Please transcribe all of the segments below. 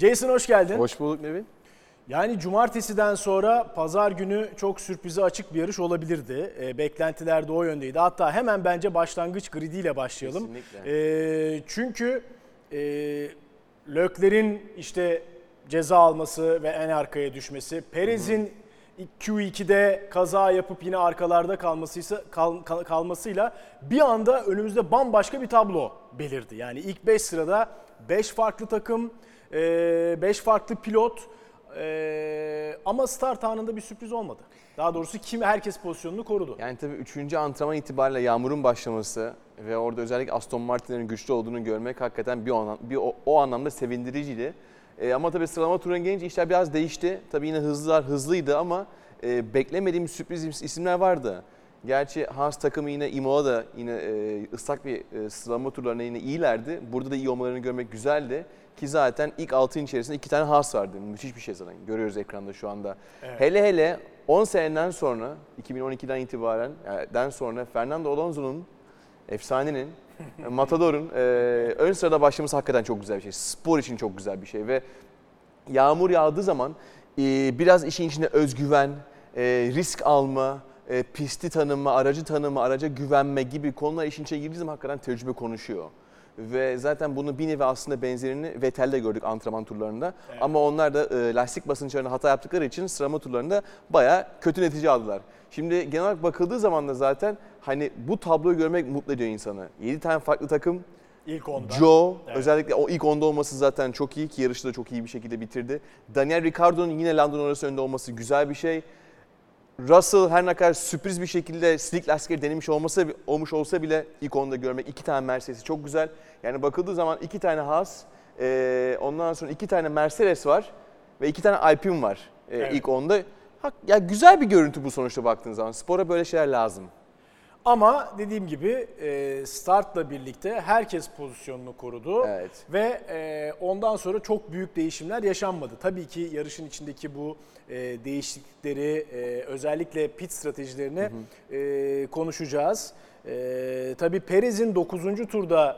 Jason hoş geldin. Hoş bulduk Nevin. Yani cumartesiden sonra pazar günü çok sürprize açık bir yarış olabilirdi. E, beklentiler de o yöndeydi. Hatta hemen bence başlangıç gridiyle başlayalım. Kesinlikle. E, çünkü e, Lökler'in işte ceza alması ve en arkaya düşmesi, Perez'in Q2'de kaza yapıp yine arkalarda kalmasıysa kal, kal- kalmasıyla bir anda önümüzde bambaşka bir tablo belirdi. Yani ilk 5 sırada 5 farklı takım, 5 farklı pilot e, ama start anında bir sürpriz olmadı. Daha doğrusu kim herkes pozisyonunu korudu. Yani tabii 3. antrenman itibariyle yağmurun başlaması ve orada özellikle Aston Martin'lerin güçlü olduğunu görmek hakikaten bir, o, bir o, o anlamda sevindiriciydi. E, ama tabii sıralama turuna gelince işler biraz değişti. Tabii yine hızlılar hızlıydı ama e, beklemediğim sürpriz is- isimler vardı. Gerçi Haas takımı yine Imola'da yine e, ıslak bir e, sıralama turlarına yine iyilerdi. Burada da iyi olmalarını görmek güzeldi. Ki zaten ilk 6'ın içerisinde iki tane Haas vardı. Müthiş bir şey zaten. Görüyoruz ekranda şu anda. Evet. Hele hele 10 seneden sonra 2012'den itibaren yani den sonra Fernando Alonso'nun efsanenin Matador'un e, ön sırada başlaması hakikaten çok güzel bir şey. Spor için çok güzel bir şey ve yağmur yağdığı zaman e, biraz işin içinde özgüven, e, risk alma, e, pisti tanıma, aracı tanıma, araca güvenme gibi konular işin içine girdiği zaman hakikaten tecrübe konuşuyor. Ve zaten bunu bir nevi aslında benzerini Vettel'de gördük antrenman turlarında. Ama onlar da e, lastik basınçlarında hata yaptıkları için sıralama turlarında bayağı kötü netice aldılar. Şimdi genel olarak bakıldığı zaman da zaten hani bu tabloyu görmek mutlu ediyor insanı. 7 tane farklı takım, İlk onda. Joe Evet. özellikle o ilk onda olması zaten çok iyi ki yarışı da çok iyi bir şekilde bitirdi. Daniel Ricciardo'nun yine Landon orası önde olması güzel bir şey. Russell her ne kadar sürpriz bir şekilde slick lastikleri denemiş olmasa olmuş olsa bile ilk onda görmek iki tane Mercedes'i çok güzel. Yani bakıldığı zaman iki tane Haas, eee, ondan sonra iki tane Mercedes var ve iki tane Alpine var eee, Evet. ilk onda. Hak- Ya güzel bir görüntü bu sonuçta baktığın zaman. Spora böyle şeyler lazım. Ama dediğim gibi e, startla birlikte herkes pozisyonunu korudu. Evet. Ve e, ondan sonra çok büyük değişimler yaşanmadı. Tabii ki yarışın içindeki bu e, değişiklikleri özellikle pit stratejilerini e, konuşacağız. E, tabii Perez'in 9. turda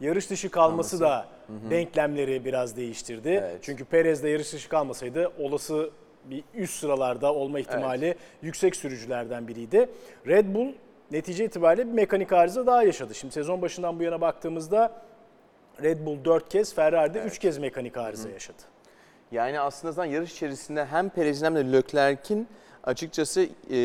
yarış dışı kalması da denklemleri biraz değiştirdi. Evet. Çünkü Perez de yarış dışı kalmasaydı olası bir üst sıralarda olma ihtimali yüksek sürücülerden biriydi. Red Bull netice itibariyle bir mekanik arıza daha yaşadı. Şimdi sezon başından bu yana baktığımızda Red Bull 4 kez, Ferrari de 3 kez mekanik arıza yaşadı. Yani aslında zaten yarış içerisinde hem Perez'in hem de Leclerc'in açıkçası e,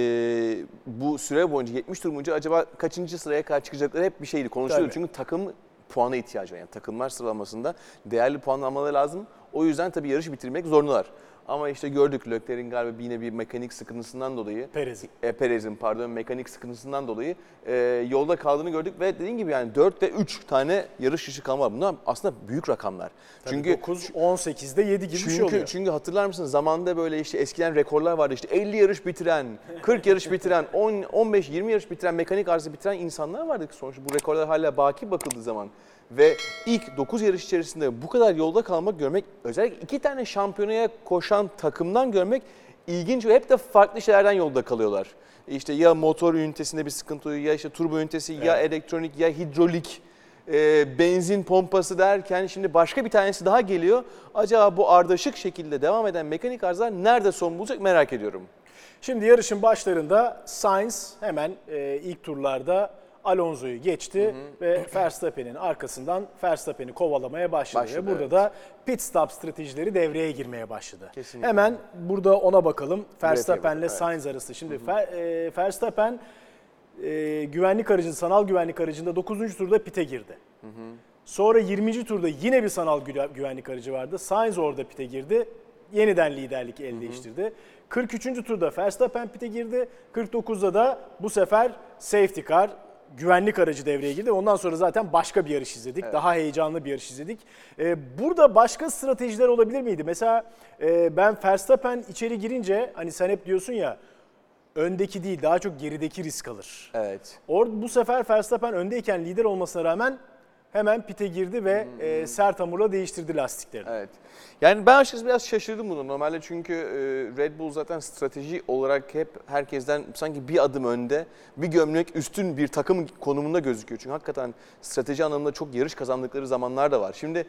bu süre boyunca 70 tur boyunca acaba kaçıncı sıraya kadar çıkacakları hep bir şeydi konuşuluyordu. Çünkü takım puana ihtiyacı var. Yani takımlar sıralamasında değerli puan almaları lazım. O yüzden tabii yarışı bitirmek zorundalar. Ama işte gördük Leclerc'in galiba yine bir mekanik sıkıntısından dolayı Perez'in. e, Perez'in pardon mekanik sıkıntısından dolayı e, yolda kaldığını gördük ve dediğim gibi yani 4 ve 3 tane yarış dışı kalma var. Bunlar aslında büyük rakamlar. Çünkü 9, 18'de 7 gibi bir şey Çünkü, oluyor. çünkü hatırlar mısınız zamanında böyle işte eskiden rekorlar vardı işte 50 yarış bitiren, 40 yarış bitiren, 10, 15, 20 yarış bitiren, mekanik arıza bitiren insanlar vardı ki sonuçta bu rekorlar hala baki bakıldığı zaman. Ve ilk 9 yarış içerisinde bu kadar yolda kalmak görmek, özellikle iki tane şampiyonaya koşan takımdan görmek ilginç ve hep de farklı şeylerden yolda kalıyorlar. İşte ya motor ünitesinde bir sıkıntı ya işte turbo ünitesi, ya elektronik, ya hidrolik e, benzin pompası derken şimdi başka bir tanesi daha geliyor. Acaba bu ardışık şekilde devam eden mekanik arızalar nerede son bulacak merak ediyorum. Şimdi yarışın başlarında Sainz hemen e, ilk turlarda Alonso'yu geçti ve Verstappen'in arkasından Verstappen'i kovalamaya başladı. Başladı, burada evet. da pit stop stratejileri devreye girmeye başladı. Kesinlikle. Hemen burada ona bakalım. Verstappen'le evet. Sainz arasında. Şimdi e, Verstappen e, güvenlik aracında, sanal güvenlik aracında 9. turda pite girdi. Sonra 20. turda yine bir sanal gü- güvenlik aracı vardı. Sainz orada pite girdi. Yeniden liderlik el değiştirdi. 43. turda Verstappen pite girdi. 49'da da bu sefer safety car güvenlik aracı devreye girdi. Ondan sonra zaten başka bir yarış izledik. Daha heyecanlı bir yarış izledik. Ee, burada başka stratejiler olabilir miydi? Mesela e, ben Verstappen içeri girince hani sen hep diyorsun ya öndeki değil daha çok gerideki risk alır. Evet. Orada bu sefer Verstappen öndeyken lider olmasına rağmen hemen pite girdi ve e, sert hamurla değiştirdi lastiklerini. Evet. Yani ben açıkçası biraz şaşırdım bunu. Normalde çünkü e, Red Bull zaten strateji olarak hep herkesten sanki bir adım önde, bir gömlek üstün bir takım konumunda gözüküyor. Çünkü hakikaten strateji anlamında çok yarış kazandıkları zamanlar da var. Şimdi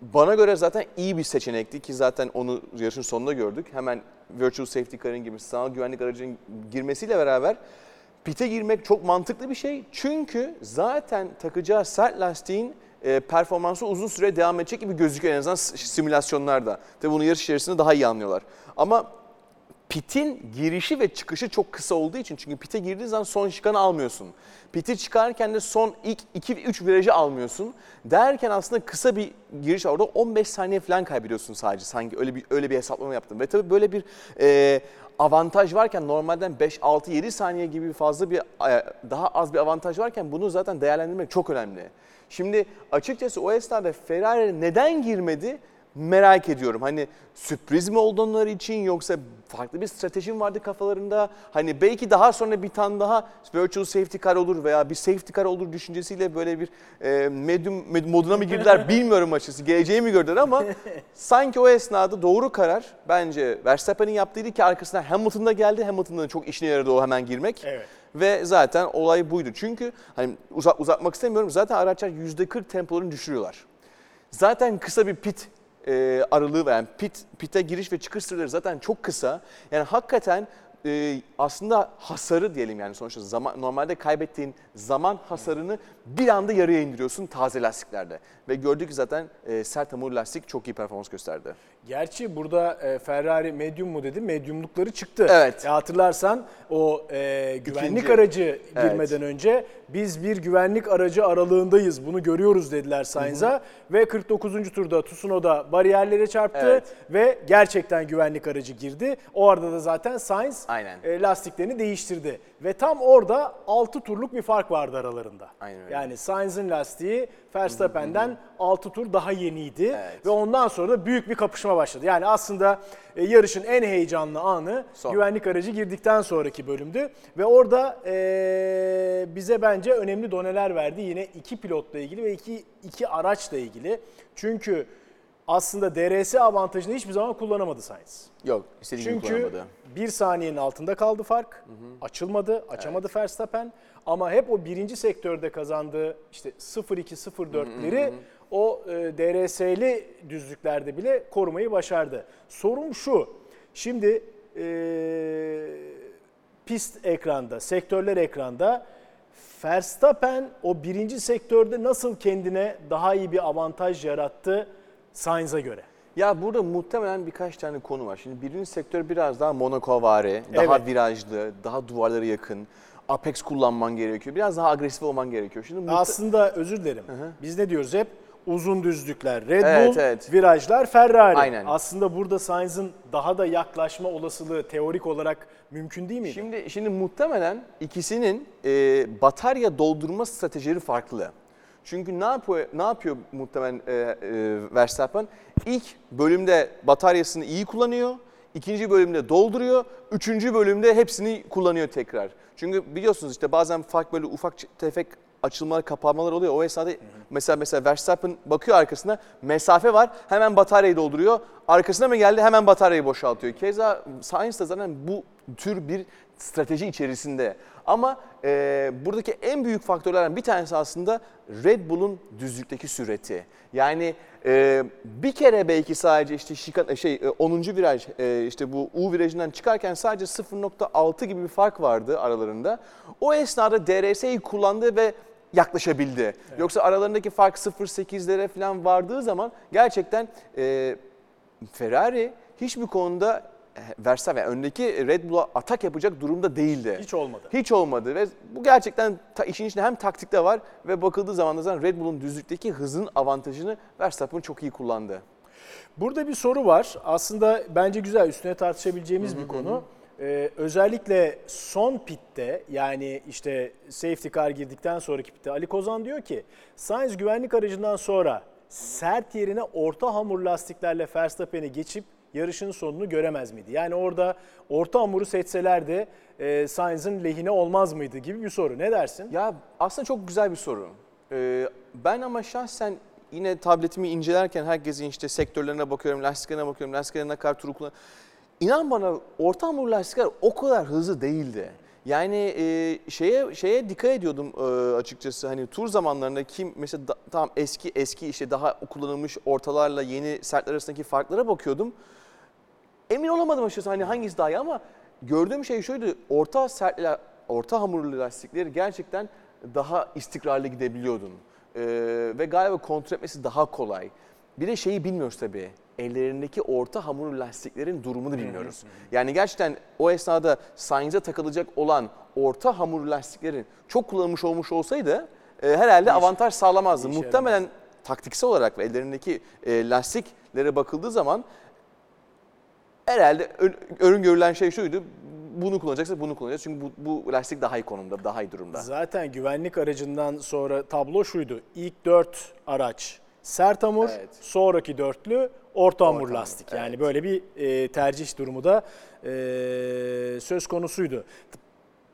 Bana göre zaten iyi bir seçenekti ki zaten onu yarışın sonunda gördük. Hemen Virtual Safety Car'ın gibi sanal güvenlik aracının girmesiyle beraber pite girmek çok mantıklı bir şey. Çünkü zaten takacağı sert lastiğin e, performansı uzun süre devam edecek gibi gözüküyor en azından simülasyonlarda. Tabii bunu yarış içerisinde daha iyi anlıyorlar. Ama pitin girişi ve çıkışı çok kısa olduğu için çünkü pite girdiğin zaman son şikanı almıyorsun. Piti çıkarken de son ilk 2-3 virajı almıyorsun. Derken aslında kısa bir giriş. Orada 15 saniye falan kaybediyorsun sadece sanki öyle bir öyle bir hesaplama yaptım. Ve tabii böyle bir e, avantaj varken normalden 5 6 7 saniye gibi fazla bir e, daha az bir avantaj varken bunu zaten değerlendirmek çok önemli. Şimdi açıkçası o esnada Ferrari neden girmedi? Merak ediyorum. Hani sürpriz mi oldu onlar için yoksa farklı bir strateji mi vardı kafalarında? Hani belki daha sonra bir tane daha virtual safety car olur veya bir safety car olur düşüncesiyle böyle bir e, medium med- moduna mı girdiler bilmiyorum açıkçası. Geleceği mi gördüler ama sanki o esnada doğru karar bence Verstappen'in yaptığıydı ki arkasından Hamilton'da geldi. Hamilton'da çok işine yaradı o hemen girmek. Evet. Ve zaten olay buydu. Çünkü hani uzat, uzatmak istemiyorum. Zaten araçlar %40 tempolarını düşürüyorlar. Zaten kısa bir pit e, aralığı yani pit pite giriş ve çıkış süreleri zaten çok kısa. Yani hakikaten e, aslında hasarı diyelim yani sonuçta zaman normalde kaybettiğin zaman hasarını bir anda yarıya indiriyorsun taze lastiklerde. Ve gördük ki zaten e, sert hamur lastik çok iyi performans gösterdi. Gerçi burada e, Ferrari medium mu dedi? Mediumlukları çıktı. Evet. E, hatırlarsan o e, güvenlik İkinci. aracı Evet. girmeden önce biz bir güvenlik aracı aralığındayız. Bunu görüyoruz dediler Sainz'a ve 49. turda Tsunoda bariyerlere çarptı Evet. ve gerçekten güvenlik aracı girdi. O arada da zaten Sainz Aynen. e, lastiklerini değiştirdi ve tam orada 6 turluk bir fark vardı aralarında. Aynen öyle. Yani Sainz'in lastiği Verstappen'den 6 tur daha yeniydi Evet. ve ondan sonra da büyük bir kapışma başladı. Yani aslında e, yarışın en heyecanlı anı Son. güvenlik aracı girdikten sonraki bölümdü. Ve orada e, bize bence önemli doneler verdi yine iki pilotla ilgili ve iki, iki araçla ilgili. Çünkü aslında DRS avantajını hiçbir zaman kullanamadı Sainz. Yok istediği gibi Çünkü kullanamadı. bir saniyenin altında kaldı fark. Açılmadı, açamadı Verstappen. Ama hep o birinci sektörde kazandığı işte 0-2-0-4'leri o e, DRS'li düzlüklerde bile korumayı başardı. Sorum şu, şimdi e, pist ekranda, sektörler ekranda Verstappen o birinci sektörde nasıl kendine daha iyi bir avantaj yarattı Sainz'a göre? Ya burada muhtemelen birkaç tane konu var. Şimdi birinci sektör biraz daha Monaco-vari, daha Evet. virajlı, daha duvarlara yakın. Apex kullanman gerekiyor. Biraz daha agresif olman gerekiyor. Şimdi muhte- Aslında özür dilerim. Biz ne diyoruz hep? Uzun düzlükler Red Evet, Bull, evet. virajlar Ferrari. Aynen. Aslında burada Sainz'ın daha da yaklaşma olasılığı teorik olarak mümkün değil miydi? Şimdi şimdi muhtemelen ikisinin e, batarya doldurma stratejileri farklı. Çünkü ne yapıyor ne yapıyor muhtemelen e, e, Verstappen? İlk bölümde bataryasını iyi kullanıyor. ikinci bölümde dolduruyor. Üçüncü bölümde hepsini kullanıyor tekrar. Çünkü biliyorsunuz işte bazen fark böyle ufak tefek açılmalar, kapanmalar oluyor. O esnada mesela mesela Verstappen bakıyor arkasına mesafe var. Hemen bataryayı dolduruyor. Arkasına mı geldi? Hemen bataryayı boşaltıyor. Keza Sainz de zaten bu tür bir strateji içerisinde. Ama e, buradaki en büyük faktörlerden bir tanesi aslında Red Bull'un düzlükteki süreti. Yani e, bir kere belki sadece işte şikan, şey e, 10. viraj e, işte bu U virajından çıkarken sadece 0.6 gibi bir fark vardı aralarında. O esnada DRS'yi kullandı ve yaklaşabildi. Yoksa aralarındaki fark 0.8'lere falan vardığı zaman gerçekten e, Ferrari hiçbir konuda e, Verstappen öndeki Red Bull'a atak yapacak durumda değildi. Hiç olmadı. Hiç olmadı ve bu gerçekten ta, işin içinde hem taktikte var ve bakıldığı zaman da zaten Red Bull'un düzlükteki hızın avantajını Verstappen çok iyi kullandı. Burada bir soru var. Aslında bence güzel üstüne tartışabileceğimiz bir konu. Ee, özellikle son pitte yani işte safety car girdikten sonraki pitte Ali Kozan diyor ki Sainz güvenlik aracından sonra sert yerine orta hamur lastiklerle Verstappen'i geçip yarışın sonunu göremez miydi? Yani orada orta hamuru seçselerdi e, Sainz'ın lehine olmaz mıydı gibi bir soru. Ne dersin? Ya aslında çok güzel bir soru. Ee, ben ama şahsen yine tabletimi incelerken herkesin işte sektörlerine bakıyorum, lastiklerine bakıyorum, lastiklerine ne kadar turu İnan bana orta hamur lastikler o kadar hızlı değildi. Yani e, şeye şeye dikkat ediyordum e, açıkçası hani tur zamanlarında kim mesela da, tamam eski eski işte daha kullanılmış ortalarla yeni sertler arasındaki farklara bakıyordum. Emin olamadım açıkçası hani hangisi daha iyi ama gördüğüm şey şuydu. Orta sertler orta hamurlu lastikleri gerçekten daha istikrarlı gidebiliyordun. E, ve galiba kontrol etmesi daha kolay. Bir de şeyi bilmiyoruz tabii. Ellerindeki orta hamurlu lastiklerin durumunu bilmiyoruz. Yani gerçekten o esnada Sainz'e takılacak olan orta hamurlu lastiklerin çok kullanılmış olmuş olsaydı e, herhalde avantaj sağlamazdı. Muhtemelen taktiksel olarak ve ellerindeki e, lastiklere bakıldığı zaman herhalde ön- öngörülen şey şuydu. Bunu kullanacaksa bunu kullanacağız. Çünkü bu, bu lastik daha iyi konumda, daha iyi durumda. Zaten güvenlik aracından sonra tablo şuydu. İlk dört araç sert hamur, Evet. sonraki dörtlü orta hamur hamur, lastik. Yani evet. böyle bir e, tercih durumu da e, söz konusuydu.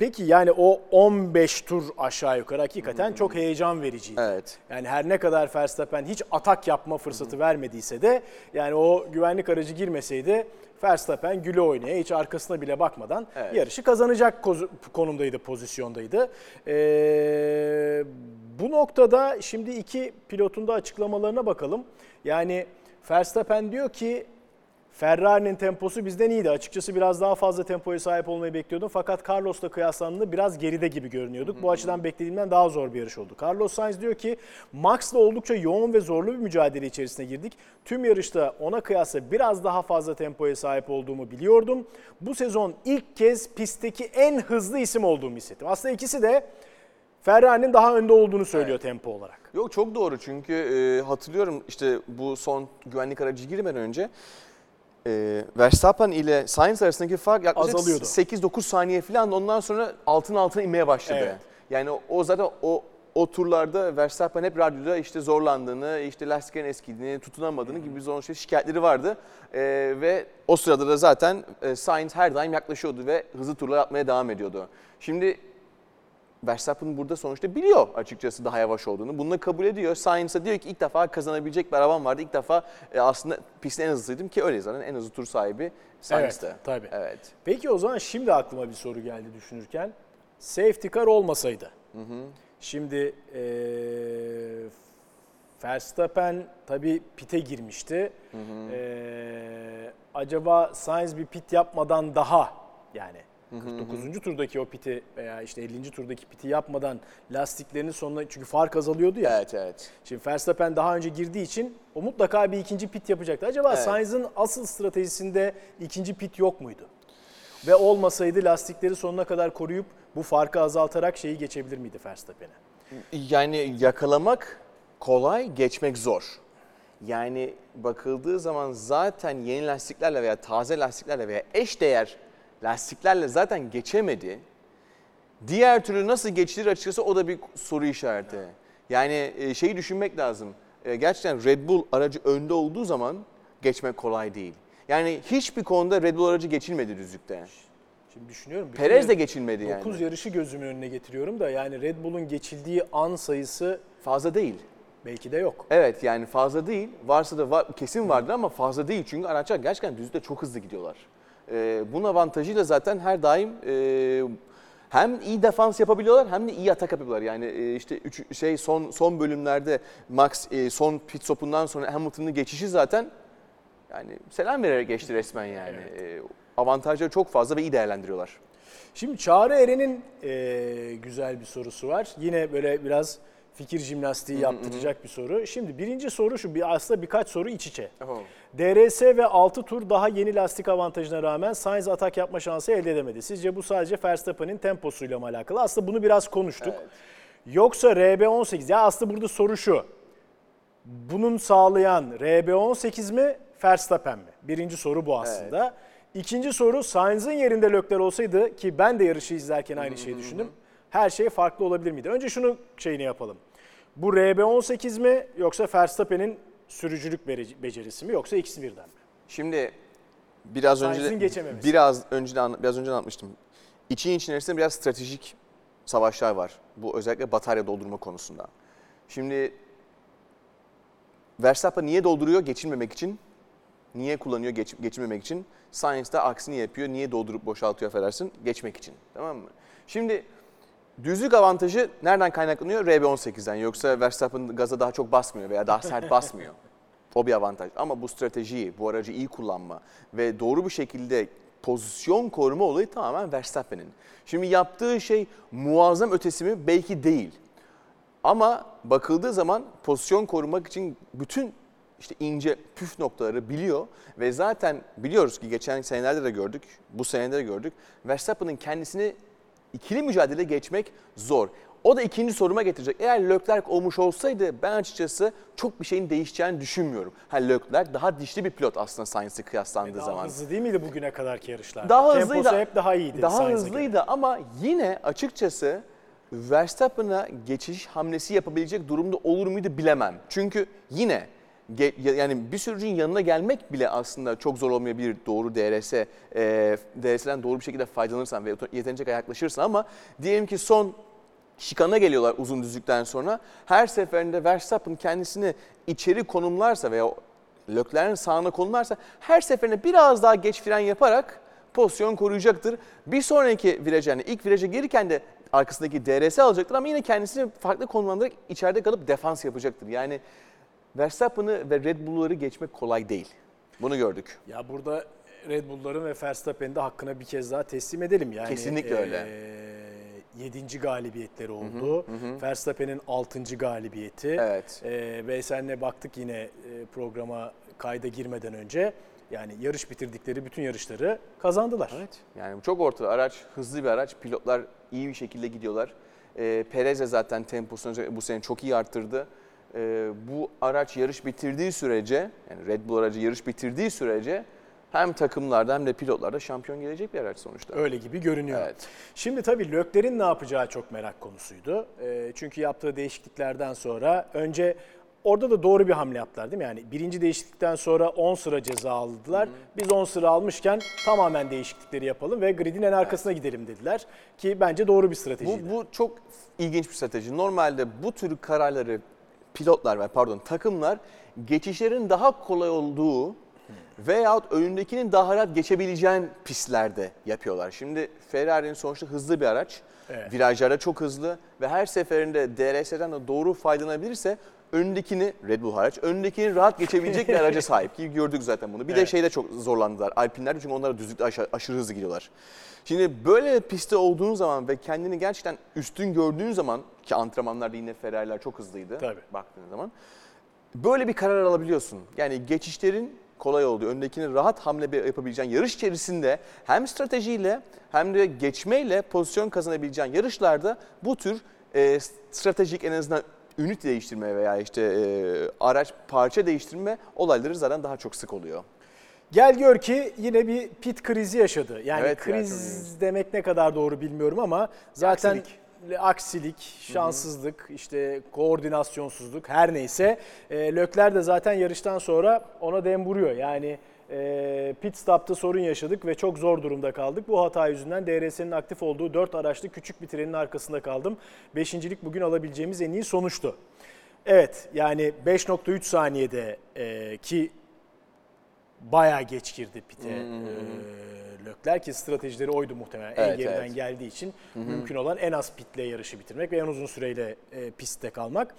Peki yani o 15 tur aşağı yukarı hakikaten çok heyecan vericiydi. Evet. Yani her ne kadar Verstappen hiç atak yapma fırsatı vermediyse de yani o güvenlik aracı girmeseydi Verstappen güle oynaya hiç arkasına bile bakmadan Evet. yarışı kazanacak konumdaydı, pozisyondaydı. Ee, bu noktada şimdi iki pilotun da açıklamalarına bakalım. Yani Verstappen diyor ki Ferrari'nin temposu bizden iyiydi. Açıkçası biraz daha fazla tempoya sahip olmayı bekliyordum. Fakat Carlos'la kıyaslandığında biraz geride gibi görünüyorduk. Bu açıdan beklediğimden daha zor bir yarış oldu. Carlos Sainz diyor ki Max'la oldukça yoğun ve zorlu bir mücadele içerisine girdik. Tüm yarışta ona kıyasla biraz daha fazla tempoya sahip olduğumu biliyordum. Bu sezon ilk kez pistteki en hızlı isim olduğumu hissettim. Aslında ikisi de Ferrari'nin daha önde olduğunu söylüyor tempo olarak. Yok çok doğru çünkü e, hatırlıyorum işte bu son güvenlik aracı girmeden önce e, Verstappen ile Sainz arasındaki fark yaklaşık Azalıyordu. 8-9 saniye falan ondan sonra altın altına inmeye başladı. Evet. Yani o, zaten o o turlarda Verstappen hep radyoda işte zorlandığını, işte lastiklerin eskidiğini, tutunamadığını gibi zor şey şikayetleri vardı. E, ve o sırada da zaten e, Sainz her daim yaklaşıyordu ve hızlı turlar atmaya devam ediyordu. Şimdi Verstappen burada sonuçta biliyor açıkçası daha yavaş olduğunu. Bunu da kabul ediyor. Sainz de diyor ki ilk defa kazanabilecek bir arabam vardı. İlk defa e, aslında pistin en hızlısıydım ki öyle zaten en hızlı tur sahibi Sainz'de. Evet, tabii. Evet. Peki o zaman şimdi aklıma bir soru geldi düşünürken. Safety car olmasaydı. Şimdi eee Verstappen tabii pite girmişti. Eee, acaba Sainz bir pit yapmadan daha yani 49. turdaki o piti veya işte 50. turdaki piti yapmadan lastiklerinin sonuna çünkü fark azalıyordu ya. Evet, evet. Şimdi Verstappen daha önce girdiği için o mutlaka bir ikinci pit yapacaktı. Acaba Evet. Sainz'ın asıl stratejisinde ikinci pit yok muydu? Ve olmasaydı lastikleri sonuna kadar koruyup bu farkı azaltarak şeyi geçebilir miydi Verstappen'e? Yani yakalamak kolay, geçmek zor. Yani bakıldığı zaman zaten yeni lastiklerle veya taze lastiklerle veya eş değer lastiklerle zaten geçemedi. Diğer türlü nasıl geçilir açıkçası o da bir soru işareti. Yani e, şeyi düşünmek lazım. E, Gerçekten Red Bull aracı önde olduğu zaman geçmek kolay değil. Yani hiçbir konuda Red Bull aracı geçilmedi düzlükte. Şimdi düşünüyorum. Perez de geçilmedi yani. 9 yarışı gözümün önüne getiriyorum da yani Red Bull'un geçildiği an sayısı Fazla değil. belki de yok. Evet yani fazla değil. Varsa da var, kesin vardır ama fazla değil. Çünkü araçlar gerçekten düzlükte çok hızlı gidiyorlar. Ee, bunun avantajıyla zaten her daim e, hem iyi defans yapabiliyorlar hem de iyi atak yapıyorlar. Yani e, işte üç, şey son son bölümlerde Max e, son pit stopundan sonra Hamilton'ın geçişi zaten yani selam vererek geçti resmen yani. E, avantajları çok fazla ve iyi değerlendiriyorlar. Şimdi Çağrı Eren'in eee, güzel bir sorusu var. Yine böyle biraz fikir jimnastiği yaptıracak bir soru. Şimdi birinci soru şu, bir aslında birkaç soru iç içe. DRS ve 6 tur daha yeni lastik avantajına rağmen Sainz atak yapma şansı elde edemedi. Sizce bu sadece Verstappen'in temposuyla mı alakalı? Aslında bunu biraz konuştuk. Yoksa RB18, ya aslında burada soru şu. Bunun sağlayan RB18 mi, Verstappen mi? Birinci soru bu aslında. İkinci soru Sainz'ın yerinde Lökler olsaydı ki ben de yarışı izlerken aynı şeyi düşündüm. Her şey farklı olabilir miydi? Önce şunu şeyini yapalım. Bu RB18 mi yoksa Verstappen'in sürücülük becerisi mi yoksa ikisi birden mi? Şimdi biraz önce de, biraz önce de biraz önce anlatmıştım. İçin içerisinde biraz stratejik savaşlar var. Bu özellikle batarya doldurma konusunda. Şimdi Verstappen niye dolduruyor? Geçilmemek için. Niye kullanıyor geç, geçmemek için? Sainz de aksini yapıyor. Niye doldurup boşaltıyor affedersin? Geçmek için. Tamam mı? Şimdi düzlük avantajı nereden kaynaklanıyor? RB18'den. Yoksa Verstappen gaza daha çok basmıyor veya daha sert basmıyor. O bir avantaj. Ama bu stratejiyi, bu aracı iyi kullanma ve doğru bir şekilde pozisyon koruma olayı tamamen Verstappen'in. Şimdi yaptığı şey muazzam ötesi mi? Belki değil. Ama bakıldığı zaman pozisyon korumak için bütün işte ince püf noktaları biliyor ve zaten biliyoruz ki geçen senelerde de gördük, bu senede de gördük. Verstappen'ın kendisini ikili mücadele geçmek zor. O da ikinci soruma getirecek. Eğer Leclerc olmuş olsaydı ben açıkçası çok bir şeyin değişeceğini düşünmüyorum. Ha Leclerc daha dişli bir pilot aslında Sainz'e kıyaslandığı Daha zaman. hızlı değil miydi bugüne kadarki yarışlar? Daha Temposu hızlıydı. hep daha iyiydi. Daha Sainz'e göre. hızlıydı ama yine açıkçası Verstappen'a geçiş hamlesi yapabilecek durumda olur muydu bilemem. Çünkü yine yani bir sürücünün yanına gelmek bile aslında çok zor olmayabilir doğru DRS, e, DRS'den doğru bir şekilde faydalanırsan ve yeterince yaklaşırsan ama diyelim ki son şikana geliyorlar uzun düzlükten sonra. Her seferinde Verstappen kendisini içeri konumlarsa veya Leclerc'in sağına konumlarsa her seferinde biraz daha geç fren yaparak pozisyon koruyacaktır. Bir sonraki viraja yani ilk viraja gelirken de arkasındaki DRS alacaktır ama yine kendisini farklı konumlandırarak içeride kalıp defans yapacaktır. Yani Verstappen'ı ve Red Bull'ları geçmek kolay değil. Bunu gördük. Ya burada Red Bull'ların ve Verstappen'in de hakkına bir kez daha teslim edelim. Yani, Kesinlikle öyle. 7. galibiyetleri oldu. Verstappen'in 6. galibiyeti. Evet. E, ve senle baktık yine e, programa kayda girmeden önce. Yani yarış bitirdikleri bütün yarışları kazandılar. Evet. Yani çok ortada. Araç hızlı bir araç. Pilotlar iyi bir şekilde gidiyorlar. E, Perez de zaten temposunu bu sene çok iyi arttırdı. E, bu araç yarış bitirdiği sürece, yani Red Bull aracı yarış bitirdiği sürece hem takımlarda hem de pilotlarda şampiyon gelecek bir araç sonuçta. Öyle gibi görünüyor. Evet. Şimdi tabii Lökler'in ne yapacağı çok merak konusuydu. Ee, çünkü yaptığı değişikliklerden sonra önce orada da doğru bir hamle yaptılar değil mi? Yani birinci değişiklikten sonra 10 sıra ceza aldılar. Biz 10 sıra almışken tamamen değişiklikleri yapalım ve gridin en arkasına gidelim dediler. Ki bence doğru bir stratejiydi. Bu, bu çok ilginç bir strateji. Normalde bu tür kararları pilotlar ve pardon takımlar geçişlerin daha kolay olduğu veyahut önündekinin daha rahat geçebileceğin pistlerde yapıyorlar. Şimdi Ferrari'nin sonuçta hızlı bir araç. Evet. Virajlarda çok hızlı ve her seferinde DRS'den de doğru faydalanabilirse önündekini Red Bull hariç önündekini rahat geçebilecek bir araca sahip ki gördük zaten bunu. Bir de Evet. şeyde çok zorlandılar. Alpinlerde çünkü onlar düzlükte aşa- aşırı hızlı gidiyorlar. Şimdi böyle pistte olduğun zaman ve kendini gerçekten üstün gördüğün zaman ki antrenmanlarda yine Ferrari'ler çok hızlıydı Tabii. baktığın zaman. Böyle bir karar alabiliyorsun. Yani geçişlerin kolay olduğu, öndekini rahat hamle yapabileceğin yarış içerisinde hem stratejiyle hem de geçmeyle pozisyon kazanabileceğin yarışlarda bu tür e, stratejik en azından ünit değiştirme veya işte e, araç parça değiştirme olayları zaten daha çok sık oluyor. Gel gör ki yine bir pit krizi yaşadı. Yani Evet kriz demek ne kadar doğru bilmiyorum ama zaten Aksilik. aksilik, şanssızlık, işte koordinasyonsuzluk her neyse. E, Lökler de zaten yarıştan sonra ona dem vuruyor. Yani e, pit stop'ta sorun yaşadık ve çok zor durumda kaldık. Bu hata yüzünden DRS'nin aktif olduğu 4 araçlı küçük bir trenin arkasında kaldım. Beşincilik bugün alabileceğimiz en iyi sonuçtu. Evet yani 5.3 saniyede e, ki bayağı geç girdi pite. Ee, Lökler ki stratejileri oydu muhtemelen. en Evet, geriden evet. geldiği için mümkün olan en az pitle yarışı bitirmek ve en uzun süreyle e, pistte kalmak.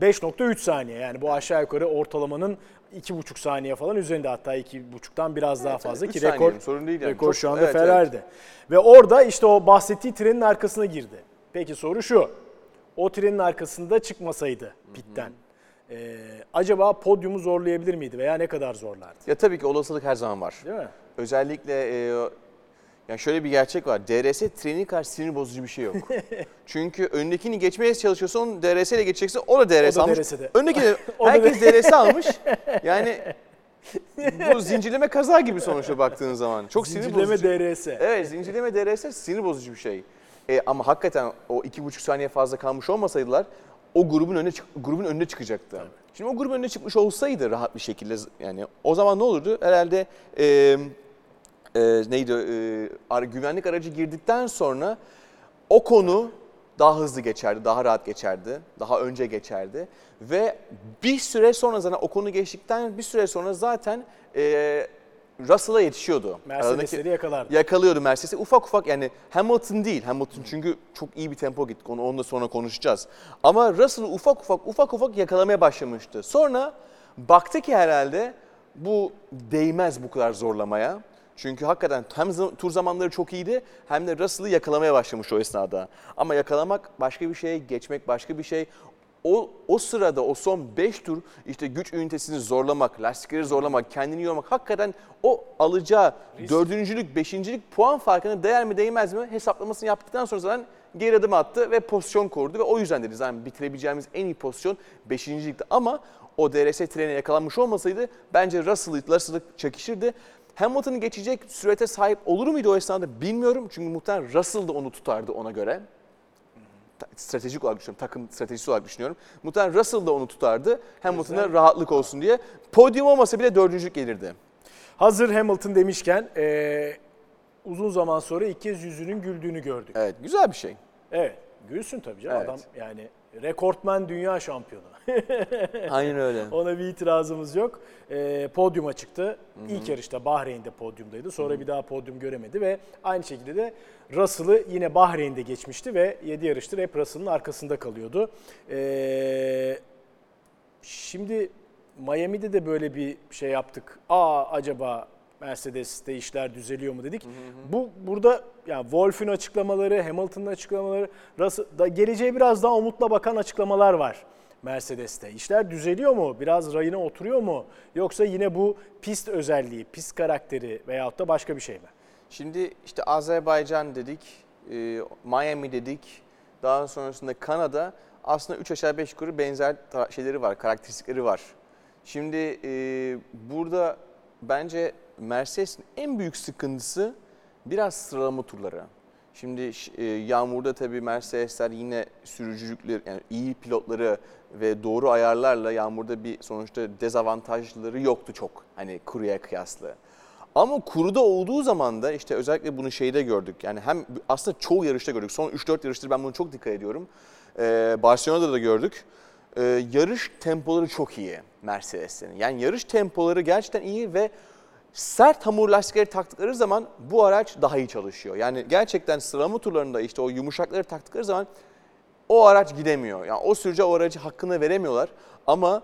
5.3 saniye yani bu aşağı yukarı ortalamanın 2.5 saniye falan üzerinde hatta 2.5'tan biraz daha fazla üç ki rekor sorun değil yani. rekor Çok- şu anda evet, evet. Ferrari'de. Ve orada işte o bahsettiği trenin arkasına girdi. Peki soru şu. O trenin arkasında çıkmasaydı pitten e, acaba podyumu zorlayabilir miydi veya ne kadar zorlardı? Ya tabii ki olasılık her zaman var. Değil mi? Özellikle e, yani şöyle bir gerçek var. DRS treni karşı sinir bozucu bir şey yok. Çünkü öndekini geçmeye çalışıyorsa onun DRS ile geçecekse o da DRS O da almış. DRS'de. Öndeki de herkes DRS almış. Yani bu zincirleme kaza gibi sonuçta baktığın zaman. Çok sinir Zincirleme bozucu. DRS. Evet zincirleme DRS sinir bozucu bir şey. E, ama hakikaten o iki buçuk saniye fazla kalmış olmasaydılar o grubun önüne grubun önüne çıkacaktı. Şimdi o grubun önüne çıkmış olsaydı rahat bir şekilde yani o zaman ne olurdu? Herhalde e, e, neydi e, güvenlik aracı girdikten sonra o konu daha hızlı geçerdi, daha rahat geçerdi, daha önce geçerdi. Ve bir süre sonra zaten o konu geçtikten bir süre sonra zaten e, Russell'a yetişiyordu. Mercedes'leri yakalardı. Yakalıyordu Mercedes'i. Ufak ufak yani Hamilton değil. Hamilton çünkü çok iyi bir tempo gittik. Onu onunla sonra konuşacağız. Ama Russell'ı ufak ufak ufak ufak yakalamaya başlamıştı. Sonra baktı ki herhalde bu değmez bu kadar zorlamaya. Çünkü hakikaten hem tur zamanları çok iyiydi hem de Russell'ı yakalamaya başlamış o esnada. Ama yakalamak başka bir şey, geçmek başka bir şey. O, o sırada o son 5 tur işte güç ünitesini zorlamak, lastikleri zorlamak, kendini yormak hakikaten o alacağı dördüncülük, beşincilik puan farkına değer mi değmez mi hesaplamasını yaptıktan sonra zaten geri adım attı ve pozisyon kurdu ve o yüzden dedi zaten bitirebileceğimiz en iyi pozisyon beşincilikti. Ama o DRS trene yakalanmış olmasaydı bence Russell'ı Russell'ı çekişirdi. Hamilton'ı geçecek sürete sahip olur muydu o esnada bilmiyorum. Çünkü muhtemelen Russell da onu tutardı ona göre stratejik olarak düşünüyorum, takım stratejisi olarak düşünüyorum. Muhtemelen Russell da onu tutardı. Hamilton'a rahatlık olsun diye. Podyum olmasa bile dördüncülük gelirdi. Hazır Hamilton demişken eee, uzun zaman sonra ilk kez yüzünün güldüğünü gördük. Evet, güzel bir şey. Evet. Gülsün tabii canım. Evet. Adam yani rekortman dünya şampiyonu. Aynen öyle. Ona bir itirazımız yok. Ee, podyuma çıktı. İlk yarışta Bahreyn'de podyumdaydı. Sonra bir daha podyum göremedi ve aynı şekilde de Russell'ı yine Bahreyn'de geçmişti ve 7 yarıştır hep Russell'ın arkasında kalıyordu. Ee, şimdi Miami'de de böyle bir şey yaptık. Aa acaba Mercedes'te işler düzeliyor mu dedik. Bu burada yani Wolff'ün açıklamaları, Hamilton'ın açıklamaları, Russell, da geleceğe biraz daha umutla bakan açıklamalar var Mercedes'te. İşler düzeliyor mu? Biraz rayına oturuyor mu? Yoksa yine bu pist özelliği, pist karakteri veyahut da başka bir şey mi? Şimdi işte Azerbaycan dedik, e, Miami dedik. Daha sonrasında Kanada. Aslında 3 aşağı 5 yukarı benzer şeyleri var, karakteristikleri var. Şimdi e, burada bence Mercedes'in en büyük sıkıntısı biraz sıralama turları. Şimdi e, yağmurda tabii Mercedesler yine sürücülükleri, yani iyi pilotları ve doğru ayarlarla yağmurda bir sonuçta dezavantajları yoktu çok. Hani kuruya kıyasla. Ama kuruda olduğu zaman da işte özellikle bunu şeyde gördük. Yani hem aslında çoğu yarışta gördük. Son 3-4 yarıştır ben bunu çok dikkat ediyorum. Ee, Barcelona'da da gördük. Ee, yarış tempoları çok iyi Mercedes'lerin. Yani yarış tempoları gerçekten iyi ve sert hamur lastikleri taktıkları zaman bu araç daha iyi çalışıyor. Yani gerçekten sıralama turlarında işte o yumuşakları taktıkları zaman o araç gidemiyor. Yani o sürücü o aracı hakkını veremiyorlar. Ama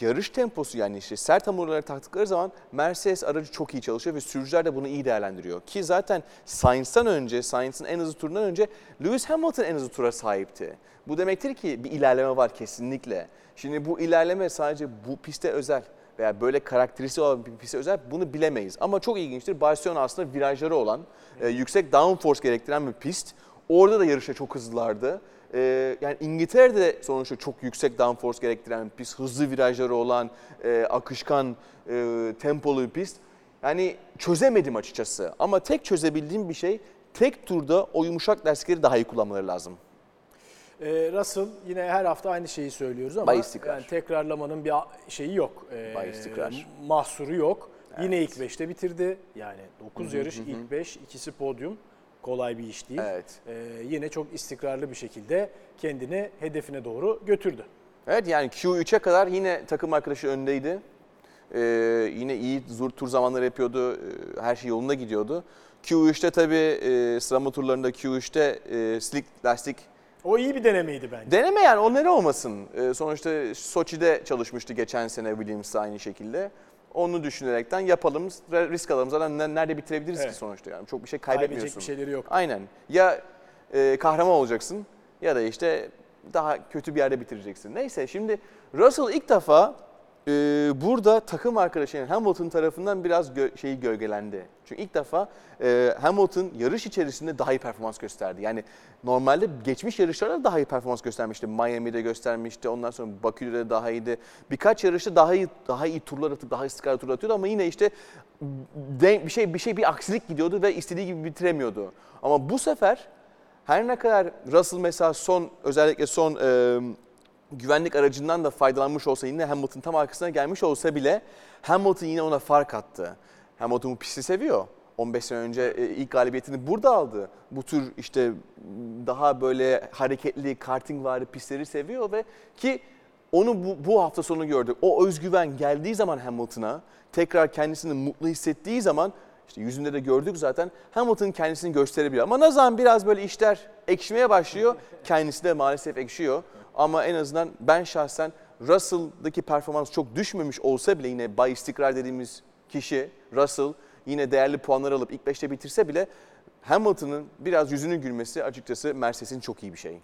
yarış temposu yani işte sert hamurları taktıkları zaman Mercedes aracı çok iyi çalışıyor ve sürücüler de bunu iyi değerlendiriyor. Ki zaten Sainz'tan önce, Sainz'ın en hızlı turundan önce Lewis Hamilton en hızlı tura sahipti. Bu demektir ki bir ilerleme var kesinlikle. Şimdi bu ilerleme sadece bu piste özel veya böyle karakteristiği olan bir piste özel bunu bilemeyiz. Ama çok ilginçtir. Barcelona aslında virajları olan, e, yüksek downforce gerektiren bir pist. Orada da yarışa çok hızlılardı. Ee, yani İngiltere'de de sonuçta çok yüksek downforce gerektiren bir pist, hızlı virajları olan, e, akışkan, e, tempolu bir pist. Yani çözemedim açıkçası. Ama tek çözebildiğim bir şey tek turda o yumuşak lastikleri daha iyi kullanmaları lazım. Ee, Russell yine her hafta aynı şeyi söylüyoruz ama yani tekrarlamanın bir şeyi yok. İstikrar. Mahsuru yok. Yine ilk 5'te bitirdi. Yani 9 yarış ilk 5, ikisi podyum. Kolay bir iş değil. Evet. Ee, yine çok istikrarlı bir şekilde kendini hedefine doğru götürdü. Evet yani Q3'e kadar yine takım arkadaşı öndeydi. Ee, yine iyi zur- tur zamanları yapıyordu. Ee, her şey yolunda gidiyordu. Q3'te tabii e, sıralama turlarında Q3'te e, slick lastik O iyi bir denemeydi bence. Deneme yani o neden olmasın? Ee, sonuçta Soçi'de çalışmıştı geçen sene Williams aynı şekilde. Onu düşünerekten yapalım, risk alalım. Zaten ne- nerede bitirebiliriz Evet. ki sonuçta yani çok bir şey Kaybedecek kaybetmiyorsun. bir şeyleri yok. Aynen. Ya e, kahraman olacaksın ya da işte daha kötü bir yerde bitireceksin. Neyse şimdi Russell ilk defa e, burada takım arkadaşı yani Hamilton tarafından biraz gö- şeyi gölgelendi. Çünkü ilk defa e, Hamilton yarış içerisinde daha iyi performans gösterdi. Yani normalde geçmiş yarışlarda daha iyi performans göstermişti. Miami'de göstermişti. Ondan sonra Bakü'de de daha iyiydi. Birkaç yarışta daha iyi daha iyi turlar atıp daha istikrarlı turlar atıyordu ama yine işte bir şey bir şey bir aksilik gidiyordu ve istediği gibi bitiremiyordu. Ama bu sefer her ne kadar Russell mesela son özellikle son e, güvenlik aracından da faydalanmış olsa yine Hamilton tam arkasına gelmiş olsa bile Hamilton yine ona fark attı. Hamilton bu pisti seviyor. 15 sene önce e, ilk galibiyetini burada aldı. Bu tür işte daha böyle hareketli karting vari pistleri seviyor ve ki onu bu, bu hafta sonu gördük. O özgüven geldiği zaman Hamilton'a tekrar kendisini mutlu hissettiği zaman işte yüzünde de gördük zaten Hamilton kendisini gösterebiliyor. Ama ne zaman biraz böyle işler ekşimeye başlıyor kendisi de maalesef ekşiyor. Ama en azından ben şahsen Russell'daki performans çok düşmemiş olsa bile yine bay istikrar dediğimiz kişi Russell yine değerli puanlar alıp ilk 5'te bitirse bile Hamilton'ın biraz yüzünü gülmesi açıkçası Mercedes'in çok iyi bir şey.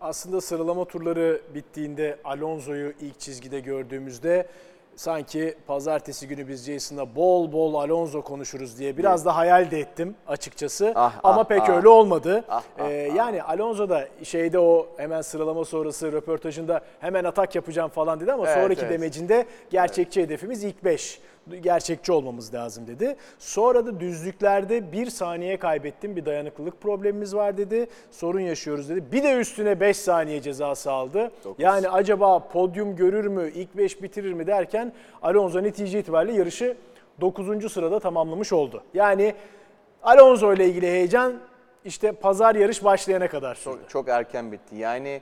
Aslında sıralama turları bittiğinde Alonso'yu ilk çizgide gördüğümüzde sanki pazartesi günü biz Jason'la bol bol Alonso konuşuruz diye biraz da hayal de ettim açıkçası. Ah, Ama ah, pek ah. öyle olmadı. Ah, ah, Ee, yani Alonso da şeyde o hemen sıralama sonrası röportajında hemen atak yapacağım falan dedi ama Evet, sonraki evet. demecinde gerçekçi hedefimiz ilk 5 gerçekçi olmamız lazım dedi. Sonra da düzlüklerde bir saniye kaybettim bir dayanıklılık problemimiz var dedi. Sorun yaşıyoruz dedi. Bir de üstüne 5 saniye cezası aldı. Dokuz. Yani acaba podyum görür mü, ilk 5 bitirir mi derken Alonso netice itibariyle yarışı 9. sırada tamamlamış oldu. Yani Alonso ile ilgili heyecan işte pazar yarış başlayana kadar sürdü. Çok, çok erken bitti. Yani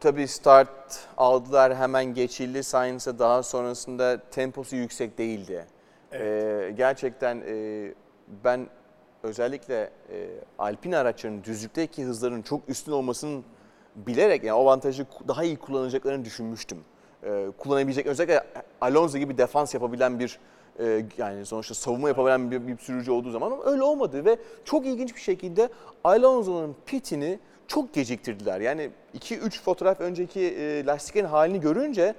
tabii start aldılar hemen geçildi. Sainz'e daha sonrasında temposu yüksek değildi. Ee, gerçekten e, ben özellikle e, Alpine araçlarının düzlükteki hızlarının çok üstün olmasının bilerek yani avantajı daha iyi kullanacaklarını düşünmüştüm. Ee, kullanabilecek özellikle Alonso gibi defans yapabilen bir e, yani sonuçta savunma yapabilen bir, bir sürücü olduğu zaman ama öyle olmadı ve çok ilginç bir şekilde Alonso'nun pitini çok geciktirdiler. Yani 2-3 fotoğraf önceki e, lastiklerin halini görünce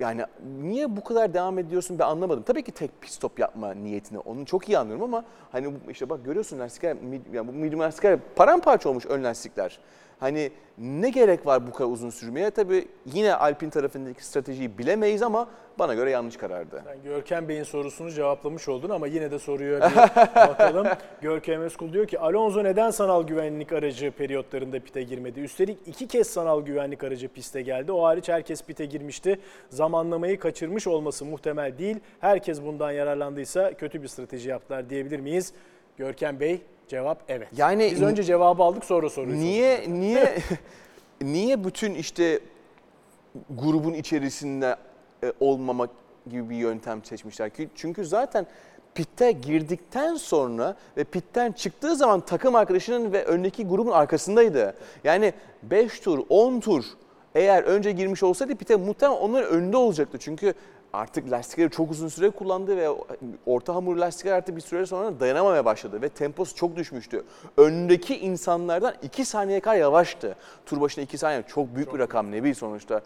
yani niye bu kadar devam ediyorsun ben anlamadım. Tabii ki tek pit stop yapma niyetini onu çok iyi anlıyorum ama hani işte bak görüyorsun lastikler yani bu medium lastikler paramparça olmuş ön lastikler. Hani ne gerek var bu kadar uzun sürmeye? Tabii yine Alpine tarafındaki stratejiyi bilemeyiz ama bana göre yanlış karardı. Sen Görkem Bey'in sorusunu cevaplamış oldun ama yine de soruya bir bakalım. Görkem Özkul diyor ki Alonso neden sanal güvenlik aracı periyotlarında pite girmedi? Üstelik iki kez sanal güvenlik aracı piste geldi. O hariç herkes pite girmişti. Zamanlamayı kaçırmış olması muhtemel değil. Herkes bundan yararlandıysa kötü bir strateji yaptılar diyebilir miyiz? Görkem Bey cevap evet. Yani Biz önce cevabı aldık sonra soruyu sorduk. Niye niye niye bütün işte grubun içerisinde e, olmamak gibi bir yöntem seçmişler ki? Çünkü zaten pitte girdikten sonra ve pitten çıktığı zaman takım arkadaşının ve öndeki grubun arkasındaydı. Yani 5 tur, 10 tur eğer önce girmiş olsaydı pite muhtemelen onların önünde olacaktı. Çünkü artık lastikleri çok uzun süre kullandı ve orta hamur lastikler artık bir süre sonra dayanamamaya başladı ve temposu çok düşmüştü. Öndeki insanlardan 2 saniye kadar yavaştı. Tur başına 2 saniye çok büyük bir rakam ne bir sonuçta.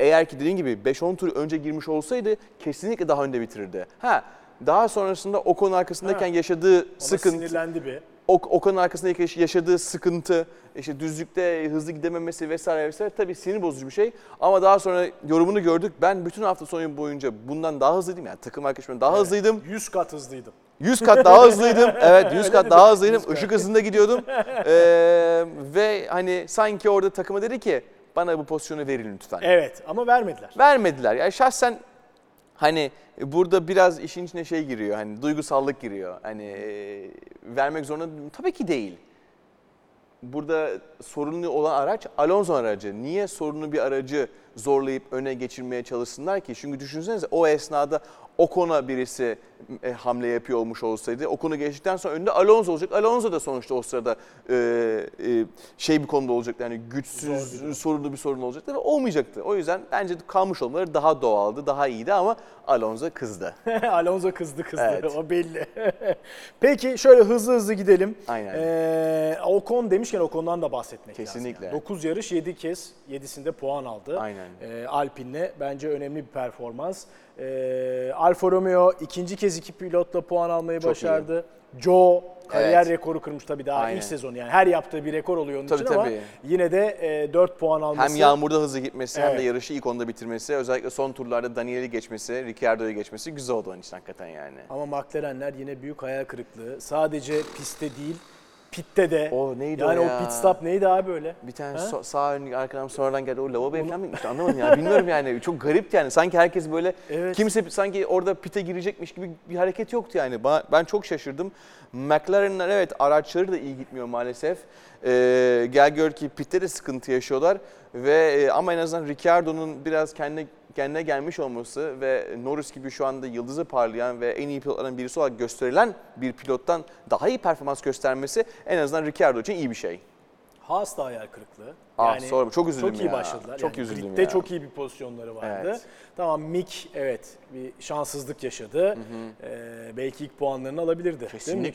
Eğer ki dediğim gibi 5-10 tur önce girmiş olsaydı kesinlikle daha önde bitirirdi. Ha daha sonrasında Ocon'un arkasındayken Ha. yaşadığı Ona sıkıntı, sinirlendi bir. Ok- Okan'ın arkasındaki yaş- yaşadığı sıkıntı, işte düzlükte hızlı gidememesi vesaire vesaire tabii sinir bozucu bir şey. Ama daha sonra yorumunu gördük. Ben bütün hafta sonu boyunca bundan daha hızlıydım. Yani takım arkadaşımdan daha hızlıydım. 100 kat hızlıydım. 100 kat daha hızlıydım. Evet 100 kat daha hızlıydım. 100 kat. Işık hızında gidiyordum. Ee, ve hani sanki orada takıma dedi ki bana bu pozisyonu verin lütfen. Evet ama vermediler. Vermediler. Yani şahsen hani burada biraz işin içine şey giriyor. Hani duygusallık giriyor. Hani e, vermek zorunda tabii ki değil. Burada sorunlu olan araç Alonso aracı. Niye sorunlu bir aracı zorlayıp öne geçirmeye çalışsınlar ki? Çünkü düşünsenize o esnada Ocon'a birisi e, hamle yapıyor olmuş olsaydı Ocon'u geçtikten sonra önünde Alonso olacak. Alonso da sonuçta o sırada e, e, şey bir konuda olacaktı. Yani güçsüz, bir sorunlu bir sorun olacaktı ve olmayacaktı. O yüzden bence kalmış olmaları daha doğaldı, daha iyiydi ama Alonso kızdı. Alonso kızdı kızdı Evet. o belli. Peki şöyle hızlı hızlı gidelim. Aynen. Ee, Ocon demişken Ocon'dan da bahsetmek Kesinlikle. lazım. 9 yarış 7 kez 7'sinde puan aldı. Aynen. Ee, Alpine'le bence önemli bir performans. Ee, Alfa Romeo ikinci kez iki pilotla puan almayı Çok başardı. Joe kariyer Evet. rekoru kırmış tabii daha Aynen. ilk sezon yani her yaptığı bir rekor oluyor onun Tabii, için ama tabii. yine de e, 4 puan alması. Hem yağmurda hızlı gitmesi hem de Evet. yarışı ilk onda bitirmesi. Özellikle son turlarda Daniel'i geçmesi, Ricciardo'yu geçmesi güzel oldu onun için hakikaten yani. Ama McLaren'ler yine büyük hayal kırıklığı. Sadece pistte değil, Pitte de. O neydi yani o o, ya? pit stop neydi abi öyle? Bir tane so- sağ ön arkadan sonradan geldi. O lavaboya falan mı gitmişti anlamadım ya. Bilmiyorum yani. Çok garipti yani. Sanki herkes böyle Evet. kimse sanki orada pite girecekmiş gibi bir hareket yoktu yani. Ben çok şaşırdım. McLaren'lar evet araçları da iyi gitmiyor maalesef. Ee, gel gör ki pitte de sıkıntı yaşıyorlar ve e, ama en azından Ricciardo'nun biraz kendine kendine gelmiş olması ve Norris gibi şu anda yıldızı parlayan ve en iyi pilotlardan birisi olarak gösterilen bir pilottan daha iyi performans göstermesi en azından Ricciardo için iyi bir şey. Haas da hayal kırıklığı. Ah, sorma, çok üzüldüm Çok iyi ya. başladılar. Çok yani üzüldüm ya. çok iyi bir pozisyonları vardı. Evet. Tamam Mick evet bir şanssızlık yaşadı. Ee, belki ilk puanlarını alabilirdi. Değil mi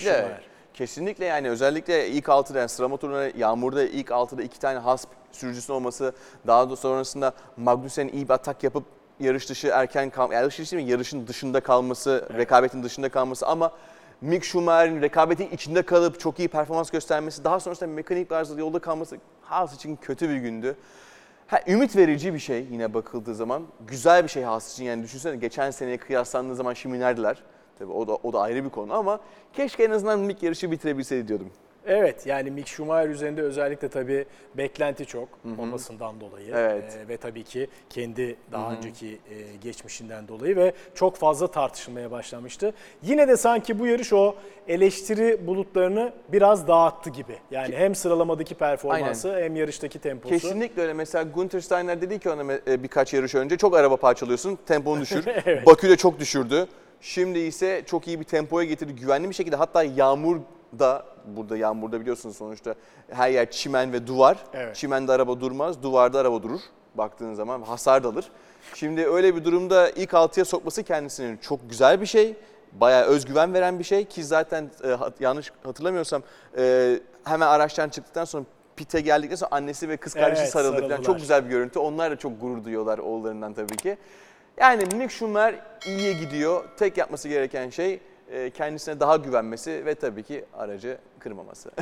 Kesinlikle. Yani özellikle ilk 6'da yani sıralama turuna Yağmur'da ilk 6'da iki tane has sürücüsünün olması daha da sonrasında Magnussen'in iyi bir atak yapıp yarış dışı erken kal yarış dışı değil mi? yarışın dışında kalması, rekabetin dışında kalması ama Mick Schumacher'in rekabetin içinde kalıp çok iyi performans göstermesi, daha sonrasında mekanik arızada yolda kalması Haas için kötü bir gündü. Ha, ümit verici bir şey yine bakıldığı zaman. Güzel bir şey Haas için yani düşünsene geçen seneye kıyaslandığı zaman şimdi neredeler? Tabii o da, o da ayrı bir konu ama keşke en azından Mick yarışı bitirebilseydi diyordum. Evet yani Mick Schumacher üzerinde özellikle tabii beklenti çok olmasından dolayı. Evet. Ee, ve tabii ki kendi daha önceki e, geçmişinden dolayı ve çok fazla tartışılmaya başlamıştı. Yine de sanki bu yarış o eleştiri bulutlarını biraz dağıttı gibi. Yani hem sıralamadaki performansı hem yarıştaki temposu. Kesinlikle öyle. Mesela Gunther Steiner dedi ki ona e, birkaç yarış önce çok araba parçalıyorsun, temponu düşür. Evet. Bakü'de çok düşürdü. Şimdi ise çok iyi bir tempoya getirdi. Güvenli bir şekilde hatta yağmur da burada yağmurda biliyorsunuz sonuçta her yer çimen ve duvar. Evet. Çimende araba durmaz, duvarda araba durur. Baktığın zaman hasar da alır. Şimdi öyle bir durumda ilk altıya sokması kendisinin çok güzel bir şey. Bayağı özgüven veren bir şey ki zaten e, hat- yanlış hatırlamıyorsam e, hemen araçtan çıktıktan sonra pite geldikten sonra annesi ve kız kardeşi Evet, sarıldı falan. sarıldılar. Çok güzel bir görüntü. Onlar da çok gurur duyuyorlar oğullarından tabii ki. Yani Mick Schumacher iyiye gidiyor. Tek yapması gereken şey e, kendisine daha güvenmesi ve tabii ki aracı kırmaması.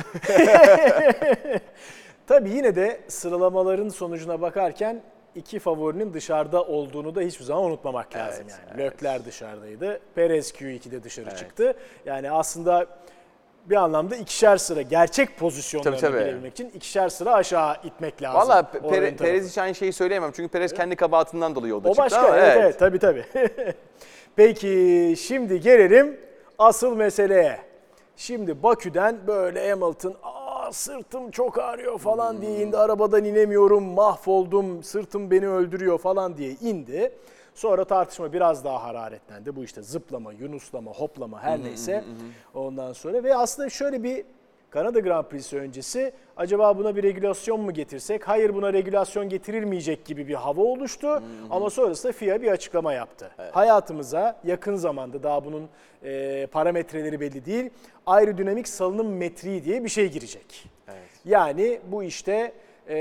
Tabii yine de sıralamaların sonucuna bakarken iki favorinin dışarıda olduğunu da hiçbir zaman unutmamak lazım Evet, yani. Lökler dışarıdaydı. Perez Q2'de dışarı Evet. çıktı. Yani aslında bir anlamda ikişer sıra gerçek pozisyonlarını Tabii, için ikişer sıra aşağı itmek lazım. Valla Pere-. Perez için aynı şeyi söyleyemem. Çünkü Perez kendi kabahatinden dolayı yolda O çıktı başka ama evet, evet tabii tabii. Peki şimdi gelelim asıl meseleye. Şimdi Bakü'den böyle Hamilton aa sırtım çok ağrıyor falan diye indi. Arabadan inemiyorum, mahvoldum, sırtım beni öldürüyor falan diye indi. Sonra tartışma biraz daha hararetlendi. Bu işte zıplama, yunuslama, hoplama her neyse. Ondan sonra ve aslında şöyle bir Kanada Grand Prix'si öncesi acaba buna bir regülasyon mu getirsek? Hayır buna regülasyon getirilmeyecek gibi bir hava oluştu. Ama sonrasında FIA bir açıklama yaptı. Hayatımıza yakın zamanda daha bunun e, parametreleri belli değil. Aerodinamik salınım metriği diye bir şey girecek. Yani bu işte e,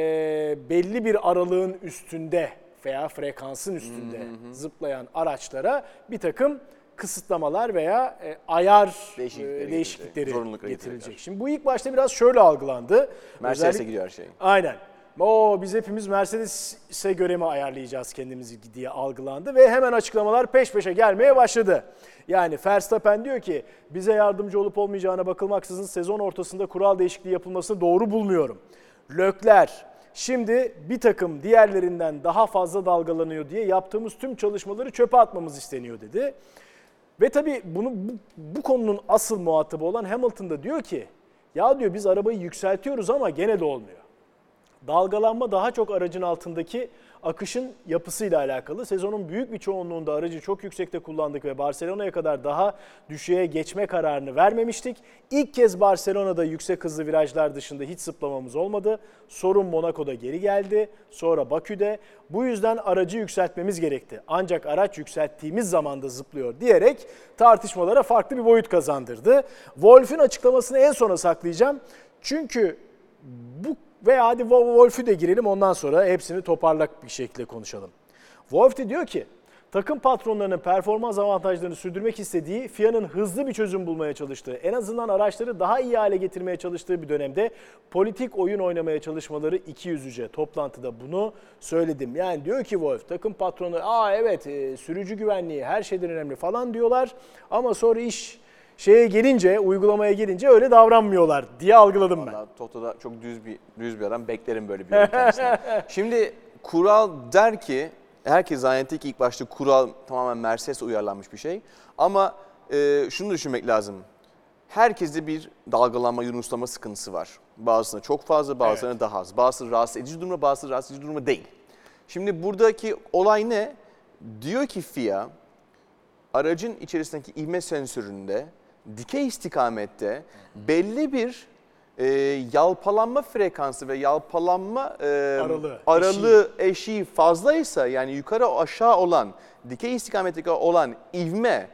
belli bir aralığın üstünde veya frekansın üstünde zıplayan araçlara bir takım kısıtlamalar veya e, ayar Değişiklikleri e, değişiklikleri getirecek, getirecek. Şimdi bu ilk başta biraz şöyle algılandı. Mercedes'e Özellikle- gidiyor her şey. Aynen. O biz hepimiz Mercedes'e göre mi ayarlayacağız kendimizi diye algılandı ve hemen açıklamalar peş peşe gelmeye başladı. Yani Verstappen diyor ki bize yardımcı olup olmayacağına bakılmaksızın sezon ortasında kural değişikliği yapılmasını doğru bulmuyorum. Lökler şimdi bir takım diğerlerinden daha fazla dalgalanıyor diye yaptığımız tüm çalışmaları çöpe atmamız isteniyor dedi. Ve tabii bunu bu, bu konunun asıl muhatabı olan Hamilton da diyor ki ya diyor biz arabayı yükseltiyoruz ama gene de olmuyor. Dalgalanma daha çok aracın altındaki akışın yapısıyla alakalı. Sezonun büyük bir çoğunluğunda aracı çok yüksekte kullandık ve Barcelona'ya kadar daha düşüğe geçme kararını vermemiştik. İlk kez Barcelona'da yüksek hızlı virajlar dışında hiç zıplamamız olmadı. Sorun Monaco'da geri geldi. Sonra Bakü'de. Bu yüzden aracı yükseltmemiz gerekti. Ancak araç yükselttiğimiz zamanda zıplıyor diyerek tartışmalara farklı bir boyut kazandırdı. Wolf'ün açıklamasını en sona saklayacağım. Çünkü bu ve hadi Wo- Wolf'ü de girelim ondan sonra hepsini toparlak bir şekilde konuşalım. Wolf de diyor ki takım patronlarının performans avantajlarını sürdürmek istediği FIA'nın hızlı bir çözüm bulmaya çalıştığı, en azından araçları daha iyi hale getirmeye çalıştığı bir dönemde politik oyun oynamaya çalışmaları iki yüzüce. Toplantıda bunu söyledim. Yani diyor ki Wolf takım patronu aa evet e, sürücü güvenliği her şeyden önemli falan diyorlar ama sonra iş şeye gelince, uygulamaya gelince öyle davranmıyorlar diye algıladım ben. Valla Toto'da çok düz bir düz bir adam. Beklerim böyle bir yorum kendisinden. Şimdi kural der ki herkes zannetti ki ilk başta kural tamamen Mercedes uyarlanmış bir şey. Ama e, şunu düşünmek lazım. Herkeste bir dalgalanma, yunuslama sıkıntısı var. Bazısında çok fazla, bazılarında daha az. Bazısı rahatsız edici durumda, bazısı rahatsız edici durumda değil. Şimdi buradaki olay ne? Diyor ki FIA, aracın içerisindeki ivme sensöründe dikey istikamette belli bir e, yalpalanma frekansı ve yalpalanma e, Aralığı, aralığı eşiği fazlaysa yani yukarı aşağı olan dikey istikametteki olan ivme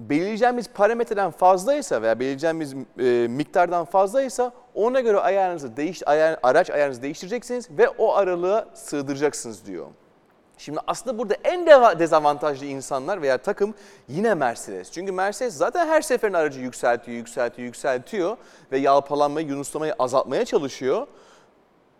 belirleyeceğimiz parametreden fazlaysa veya belirleyeceğimiz e, miktardan fazlaysa ona göre ayarınızı değiş, ayar, araç ayarınızı değiştireceksiniz ve o aralığa sığdıracaksınız diyor. Şimdi aslında burada en dezavantajlı insanlar veya takım yine Mercedes. Çünkü Mercedes zaten her seferinde aracı yükseltiyor, yükseltiyor, yükseltiyor ve yalpalanmayı, yunuslamayı azaltmaya çalışıyor.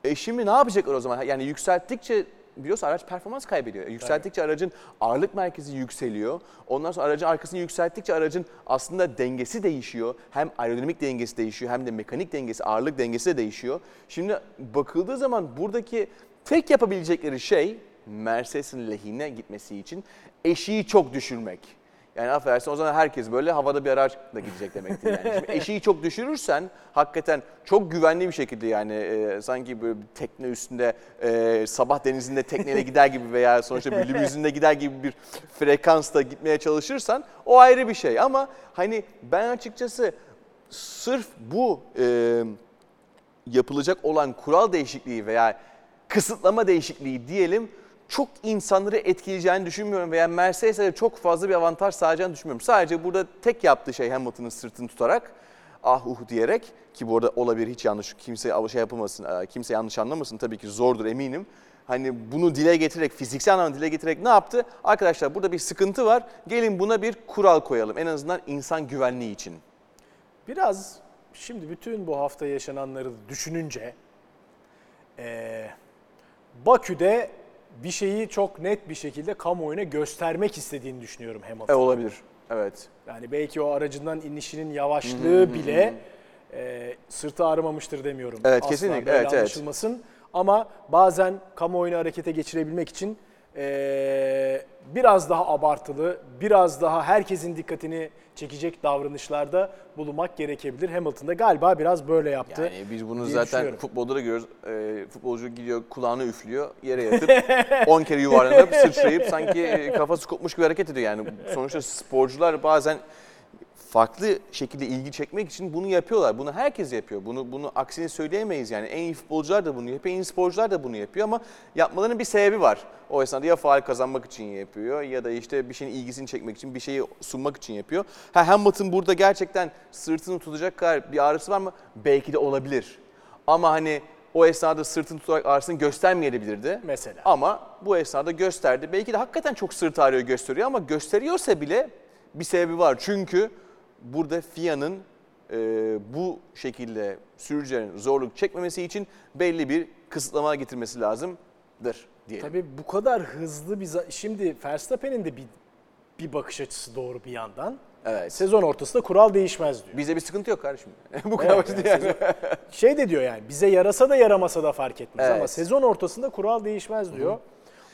E şimdi ne yapacaklar o zaman? Yani yükselttikçe biliyorsun araç performans kaybediyor. E Yükselttikçe aracın ağırlık merkezi yükseliyor. Ondan sonra aracın arkasını yükselttikçe aracın aslında dengesi değişiyor. Hem aerodinamik dengesi değişiyor hem de mekanik dengesi, ağırlık dengesi de değişiyor. Şimdi bakıldığı zaman buradaki tek yapabilecekleri şey Mercedes'in lehine gitmesi için eşiği çok düşürmek. Yani affedersin o zaman herkes böyle havada bir araçla gidecek demektir yani. Şimdi eşiği çok düşürürsen hakikaten çok güvenli bir şekilde yani e, sanki böyle bir tekne üstünde e, sabah denizinde tekneyle gider gibi veya sonuçta bir limuzinde gider gibi bir frekansta gitmeye çalışırsan o ayrı bir şey. Ama hani ben açıkçası sırf bu e, yapılacak olan kural değişikliği veya kısıtlama değişikliği diyelim çok insanları etkileyeceğini düşünmüyorum veya Mercedes'e de çok fazla bir avantaj sağlayacağını düşünmüyorum. Sadece burada tek yaptığı şey Hamilton'ın sırtını tutarak ah uh diyerek ki bu arada olabilir hiç yanlış kimse şey yapılmasın, kimse yanlış anlamasın tabii ki zordur eminim. Hani bunu dile getirerek, fiziksel anlamda dile getirerek ne yaptı? Arkadaşlar burada bir sıkıntı var. Gelin buna bir kural koyalım. En azından insan güvenliği için. Biraz şimdi bütün bu hafta yaşananları düşününce eee, Bakü'de bir şeyi çok net bir şekilde kamuoyuna göstermek istediğini düşünüyorum Hamilton. E olabilir. Evet. Yani belki o aracından inişinin yavaşlığı bile e, sırtı ağrımamıştır demiyorum. Evet, Asla kesinlikle. böyle Evet, evet. anlaşılmasın. Ama bazen kamuoyunu harekete geçirebilmek için e, biraz daha abartılı, biraz daha herkesin dikkatini çekecek davranışlarda bulunmak gerekebilir. Hamilton da galiba biraz böyle yaptı. Yani biz bunu zaten futbolda da görüyoruz. Ee, futbolcu gidiyor kulağını üflüyor, yere yatıp 10 kere yuvarlanıp sıçrayıp sanki e, kafası kopmuş gibi hareket ediyor. Yani sonuçta sporcular bazen farklı şekilde ilgi çekmek için bunu yapıyorlar. Bunu herkes yapıyor. Bunu bunu aksini söyleyemeyiz yani. En iyi futbolcular da bunu yapıyor, en iyi sporcular da bunu yapıyor ama yapmalarının bir sebebi var. O esnada ya faal kazanmak için yapıyor ya da işte bir şeyin ilgisini çekmek için, bir şeyi sunmak için yapıyor. Ha Hamilton burada gerçekten sırtını tutacak kadar bir ağrısı var mı? Belki de olabilir. Ama hani o esnada sırtını tutarak ağrısını göstermeyebilirdi. Mesela. Ama bu esnada gösterdi. Belki de hakikaten çok sırt ağrıyor gösteriyor ama gösteriyorsa bile bir sebebi var. Çünkü burada FIA'nın e, bu şekilde sürücülerin zorluk çekmemesi için belli bir kısıtlama getirmesi lazımdır diye. Tabii bu kadar hızlı bir... Şimdi Verstappen'in de bir, bir bakış açısı doğru bir yandan. Evet. Sezon ortasında kural değişmez diyor. Bizde bir sıkıntı yok kardeşim. bu kadar Evet, basit yani yani. Şey de diyor yani bize yarasa da yaramasa da fark etmez Evet. ama sezon ortasında kural değişmez diyor.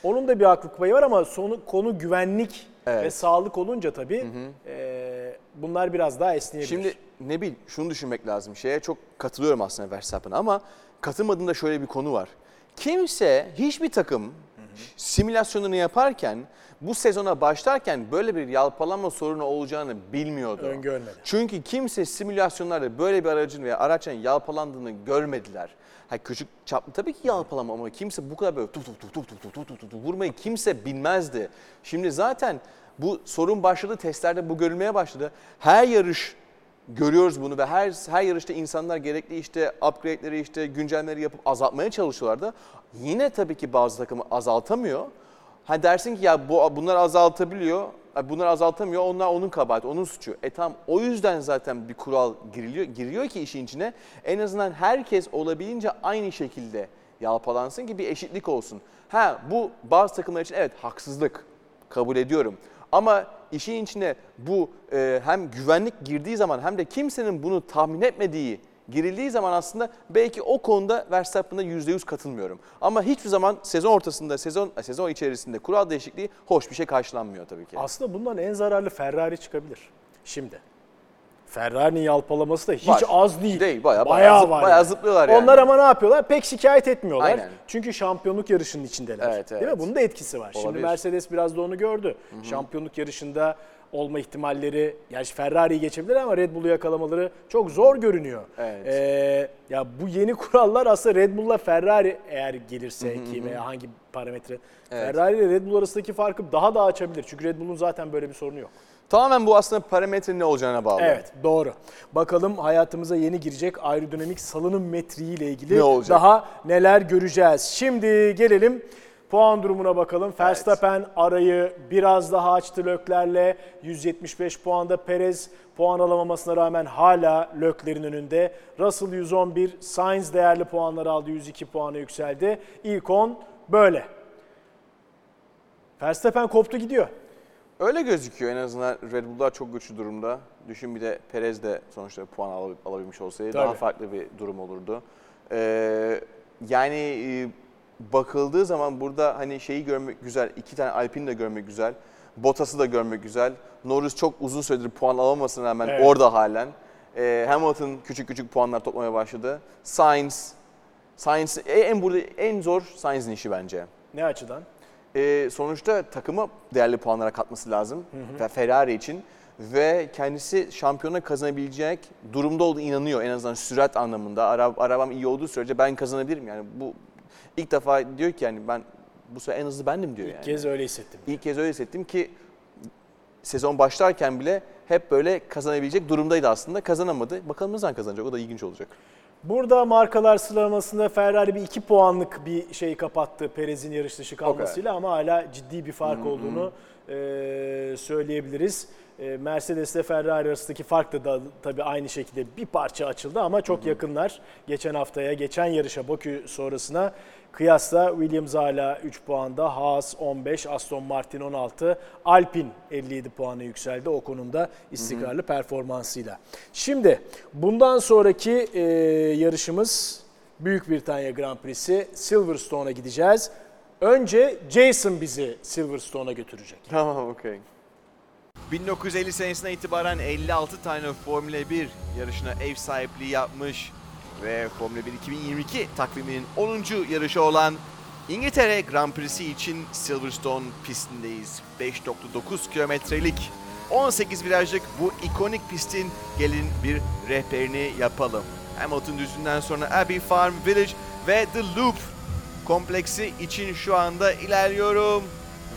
Onun da bir haklılık payı var ama sonu konu güvenlik Evet. ve sağlık olunca tabii e, bunlar biraz daha esneyebilir. Şimdi ne bil şunu düşünmek lazım. Şeye çok katılıyorum aslında Verstappen'a ama katılmadığımda şöyle bir konu var. Kimse hiçbir takım simülasyonunu yaparken bu sezona başlarken böyle bir yalpalama sorunu olacağını bilmiyordu. Öngörmedi. Çünkü kimse simülasyonlarda böyle bir aracın veya araçın yalpalandığını görmediler. Ha küçük çaplı tabii ki yalpalama ama kimse bu kadar böyle tuf tuf tuf tuf tuf tuf tuf tuf vurmayı kimse bilmezdi. Şimdi zaten bu sorun başladı, testlerde bu görülmeye başladı. Her yarış görüyoruz bunu ve her her yarışta insanlar gerekli işte upgrade'leri işte güncellemeleri yapıp azaltmaya çalışıyorlardı. Yine tabii ki bazı takımı azaltamıyor. Ha dersin ki ya bu bunlar azaltabiliyor. Bunlar azaltamıyor. Onlar onun kabahati, onun suçu. E tam o yüzden zaten bir kural giriliyor, giriyor ki işin içine. En azından herkes olabildiğince aynı şekilde yalpalansın ki bir eşitlik olsun. Ha bu bazı takımlar için evet haksızlık kabul ediyorum. Ama işin içine bu e, hem güvenlik girdiği zaman hem de kimsenin bunu tahmin etmediği girildiği zaman aslında belki o konuda Verstappen'a %100 katılmıyorum. Ama hiçbir zaman sezon ortasında, sezon sezon içerisinde kural değişikliği hoş bir şey karşılanmıyor tabii ki. Aslında bundan en zararlı Ferrari çıkabilir. Şimdi. Ferrari'nin yalpalaması da hiç Var. az değil. Değil, bayağı- bayağı zıp- var bayağı zıplıyorlar yani. Onlar ama ne yapıyorlar? Pek şikayet etmiyorlar. Aynen. Çünkü şampiyonluk yarışının içindeler. Evet, Değil evet. mi? Bunun da etkisi var. Şimdi Olabilir. Mercedes biraz da onu gördü. Şampiyonluk yarışında olma ihtimalleri, yani Ferrari'yi geçebilir ama Red Bull'u yakalamaları çok zor görünüyor. Evet. Ee, ya bu yeni kurallar aslında Red Bull'la Ferrari eğer gelirse ki veya hangi parametre Evet. Ferrari ile Red Bull arasındaki farkı daha da açabilir. Çünkü Red Bull'un zaten böyle bir sorunu yok. Tamamen bu aslında parametrenin ne olacağına bağlı. Evet doğru. Bakalım hayatımıza yeni girecek aerodinamik salınım metriği ile ilgili Ne olacak? daha neler göreceğiz. Şimdi gelelim puan durumuna bakalım. Verstappen arayı biraz daha açtı Lökler'le. 175 puanda Perez puan alamamasına rağmen hala Lökler'in önünde. Russell 111, Sainz değerli puanlar aldı 102 puana yükseldi. İlk 10 böyle. Verstappen koptu gidiyor. Öyle gözüküyor en azından Red Bull'lar çok güçlü durumda. Düşün bir de Perez de sonuçta puan al- alabilmiş olsaydı daha Tabii. farklı bir durum olurdu. Ee, yani e, bakıldığı zaman burada hani şeyi görmek güzel, iki tane Alpine de görmek güzel. Bottas'ı da görmek güzel. Norris çok uzun süredir puan alamamasına rağmen Evet. orada halen. Ee, Hamilton küçük küçük puanlar toplamaya başladı. Sainz, Sainz en burada en zor Sainz'in işi bence. Ne açıdan? Ee, sonuçta takıma değerli puanlara katması lazım ve Ferrari için ve kendisi şampiyona kazanabilecek durumda olduğu inanıyor en azından sürat anlamında. Ara, arabam iyi olduğu sürece ben kazanabilirim yani bu ilk defa diyor ki yani ben bu sefer en hızlı bendim diyor İlk yani. kez öyle hissettim. İlk kez öyle hissettim ki sezon başlarken bile hep böyle kazanabilecek durumdaydı aslında. Kazanamadı. Bakalım ne zaman kazanacak o da ilginç olacak. Burada markalar sıralamasında Ferrari bir 2 puanlık bir şey kapattı Perez'in yarış dışı kalmasıyla ama hala ciddi bir fark olduğunu e, söyleyebiliriz. E, Mercedes ile Ferrari arasındaki fark da, da tabii aynı şekilde bir parça açıldı ama çok yakınlar. Geçen haftaya, geçen yarışa Bakü sonrasına kıyasla Williams hala 3 puanda, Haas 15, Aston Martin 16, Alpine 57 puana yükseldi o konuda istikrarlı performansıyla. Şimdi bundan sonraki e, yarışımız Büyük Britanya Grand Prix'si Silverstone'a gideceğiz. Önce Jason bizi Silverstone'a götürecek. Tamam okey. 1950 senesinden itibaren 56 tane Formula 1 yarışına ev sahipliği yapmış ve Formula 1 2022 takviminin 10. yarışı olan İngiltere Grand Prix'si için Silverstone pistindeyiz. 5.9 kilometrelik 18 virajlık bu ikonik pistin gelin bir rehberini yapalım. Hamilton düzünden sonra Abbey Farm Village ve The Loop kompleksi için şu anda ilerliyorum.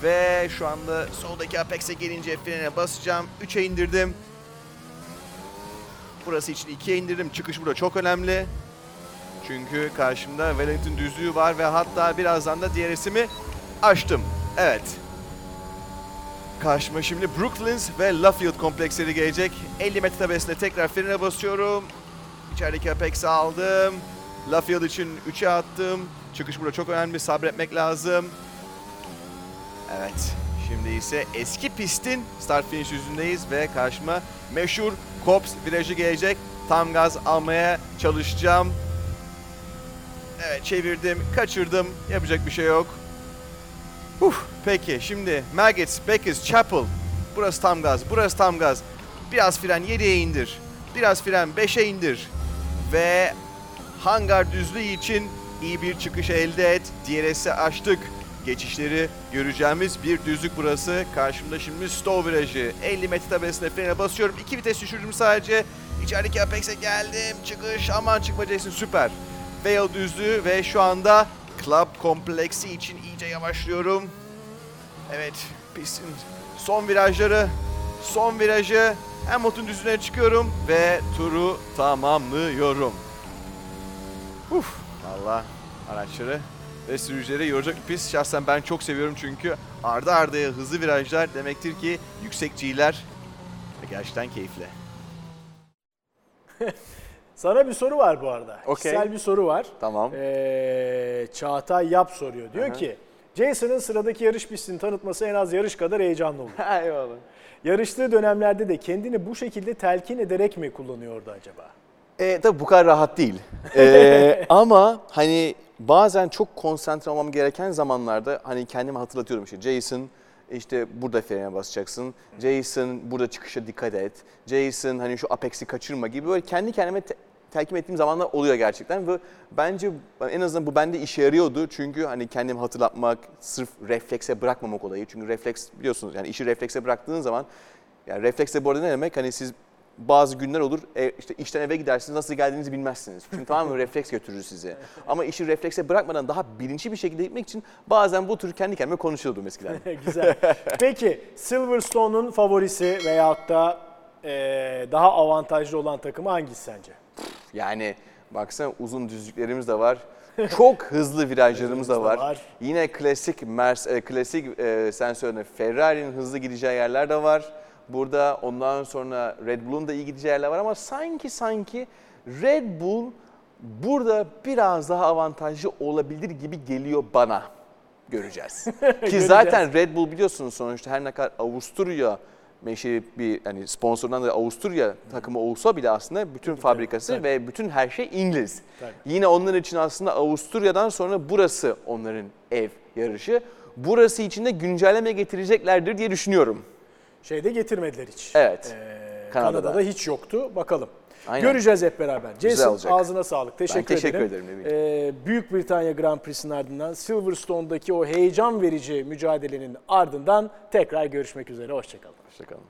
Ve şu anda soldaki Apex'e gelince frene basacağım. 3'e indirdim. Burası için 2'ye indirdim. Çıkış burada çok önemli. Çünkü karşımda Wellington düzlüğü var ve hatta birazdan da DRS'imi açtım. Evet. Karşıma şimdi Brooklands ve Luffield kompleksleri gelecek. 50 metre tabesine tekrar frene basıyorum. İçerideki Apex'i aldım. Luffield için 3'e attım. Çıkış burada çok önemli. Sabretmek lazım. Evet. Şimdi ise eski pistin start finish yüzündeyiz ve karşıma meşhur Kops virajı gelecek. Tam gaz almaya çalışacağım. Evet çevirdim, kaçırdım. Yapacak bir şey yok. Uf, peki şimdi Maggots, Beckers, Chapel. Burası tam gaz, burası tam gaz. Biraz fren 7'ye indir. Biraz fren 5'e indir. Ve hangar düzlüğü için iyi bir çıkış elde et. DRS'i açtık. Geçişleri göreceğimiz bir düzlük burası. Karşımda şimdi Stowe virajı. 50 metre tabesine frene basıyorum. İki vites düşürdüm sadece. İçerideki Apex'e geldim. Çıkış aman çıkma Jason süper. Vale düzlüğü ve şu anda Club kompleksi için iyice yavaşlıyorum. Evet pistin son virajları. Son virajı Hamilton düzlüğüne çıkıyorum ve turu tamamlıyorum. Uf, valla araçları ve sürücüleri yoracak bir pist. Şahsen ben çok seviyorum çünkü ardı ardaya hızlı virajlar demektir ki yüksekçiler ve gerçekten keyifli. Sana bir soru var bu arada. Okey. Kişisel bir soru var. Tamam. Ee, Çağatay Yap soruyor. Diyor Aha. ki Jason'ın sıradaki yarış pistini tanıtması en az yarış kadar heyecanlı oldu. Eyvallah. Yarıştığı dönemlerde de kendini bu şekilde telkin ederek mi kullanıyordu acaba? E, tabii bu kadar rahat değil. E, ama hani bazen çok konsantre olmam gereken zamanlarda hani kendime hatırlatıyorum işte Jason işte burada frene basacaksın. Jason burada çıkışa dikkat et. Jason hani şu apex'i kaçırma gibi böyle kendi kendime te- telkin ettiğim zamanlar oluyor gerçekten ve bence en azından bu bende işe yarıyordu. Çünkü hani kendimi hatırlatmak, sırf reflekse bırakmamak olayı. Çünkü refleks biliyorsunuz yani işi reflekse bıraktığın zaman yani reflekse bu arada ne demek? Hani siz bazı günler olur e, işte işten eve gidersiniz nasıl geldiğinizi bilmezsiniz. Çünkü tamamen refleks götürür sizi. Ama işi reflekse bırakmadan daha bilinçli bir şekilde gitmek için bazen bu tür kendi kendime konuşuyordum eskiden. Güzel. Peki Silverstone'un favorisi veyahut da eee, daha avantajlı olan takımı hangisi sence? Yani baksana uzun düzlüklerimiz de var. Çok hızlı virajlarımız da var. var. Yine klasik Mers, e, klasik e, sen söyle Ferrari'nin hızlı gideceği yerler de var. Burada ondan sonra Red Bull'un da iyi gideceği yerler var ama sanki sanki Red Bull burada biraz daha avantajlı olabilir gibi geliyor bana. Göreceğiz. Ki zaten Red Bull biliyorsunuz sonuçta her ne kadar Avusturya meşhur bir hani sponsorundan da Avusturya takımı olsa bile aslında bütün fabrikası tabii. ve bütün her şey İngiliz. Tabii. Yine onlar için aslında Avusturya'dan sonra burası onların ev yarışı. Burası için de güncelleme getireceklerdir diye düşünüyorum. Şeyde getirmediler hiç. Evet. Eee, Kanada'da. Kanada'da. hiç yoktu. Bakalım. Aynen. Göreceğiz hep beraber. Jason ağzına sağlık. Teşekkür, teşekkür ederim. ederim. Eee, Büyük Britanya Grand Prix'sinin ardından Silverstone'daki o heyecan verici mücadelenin ardından tekrar görüşmek üzere. Hoşçakalın. Hoşçakalın.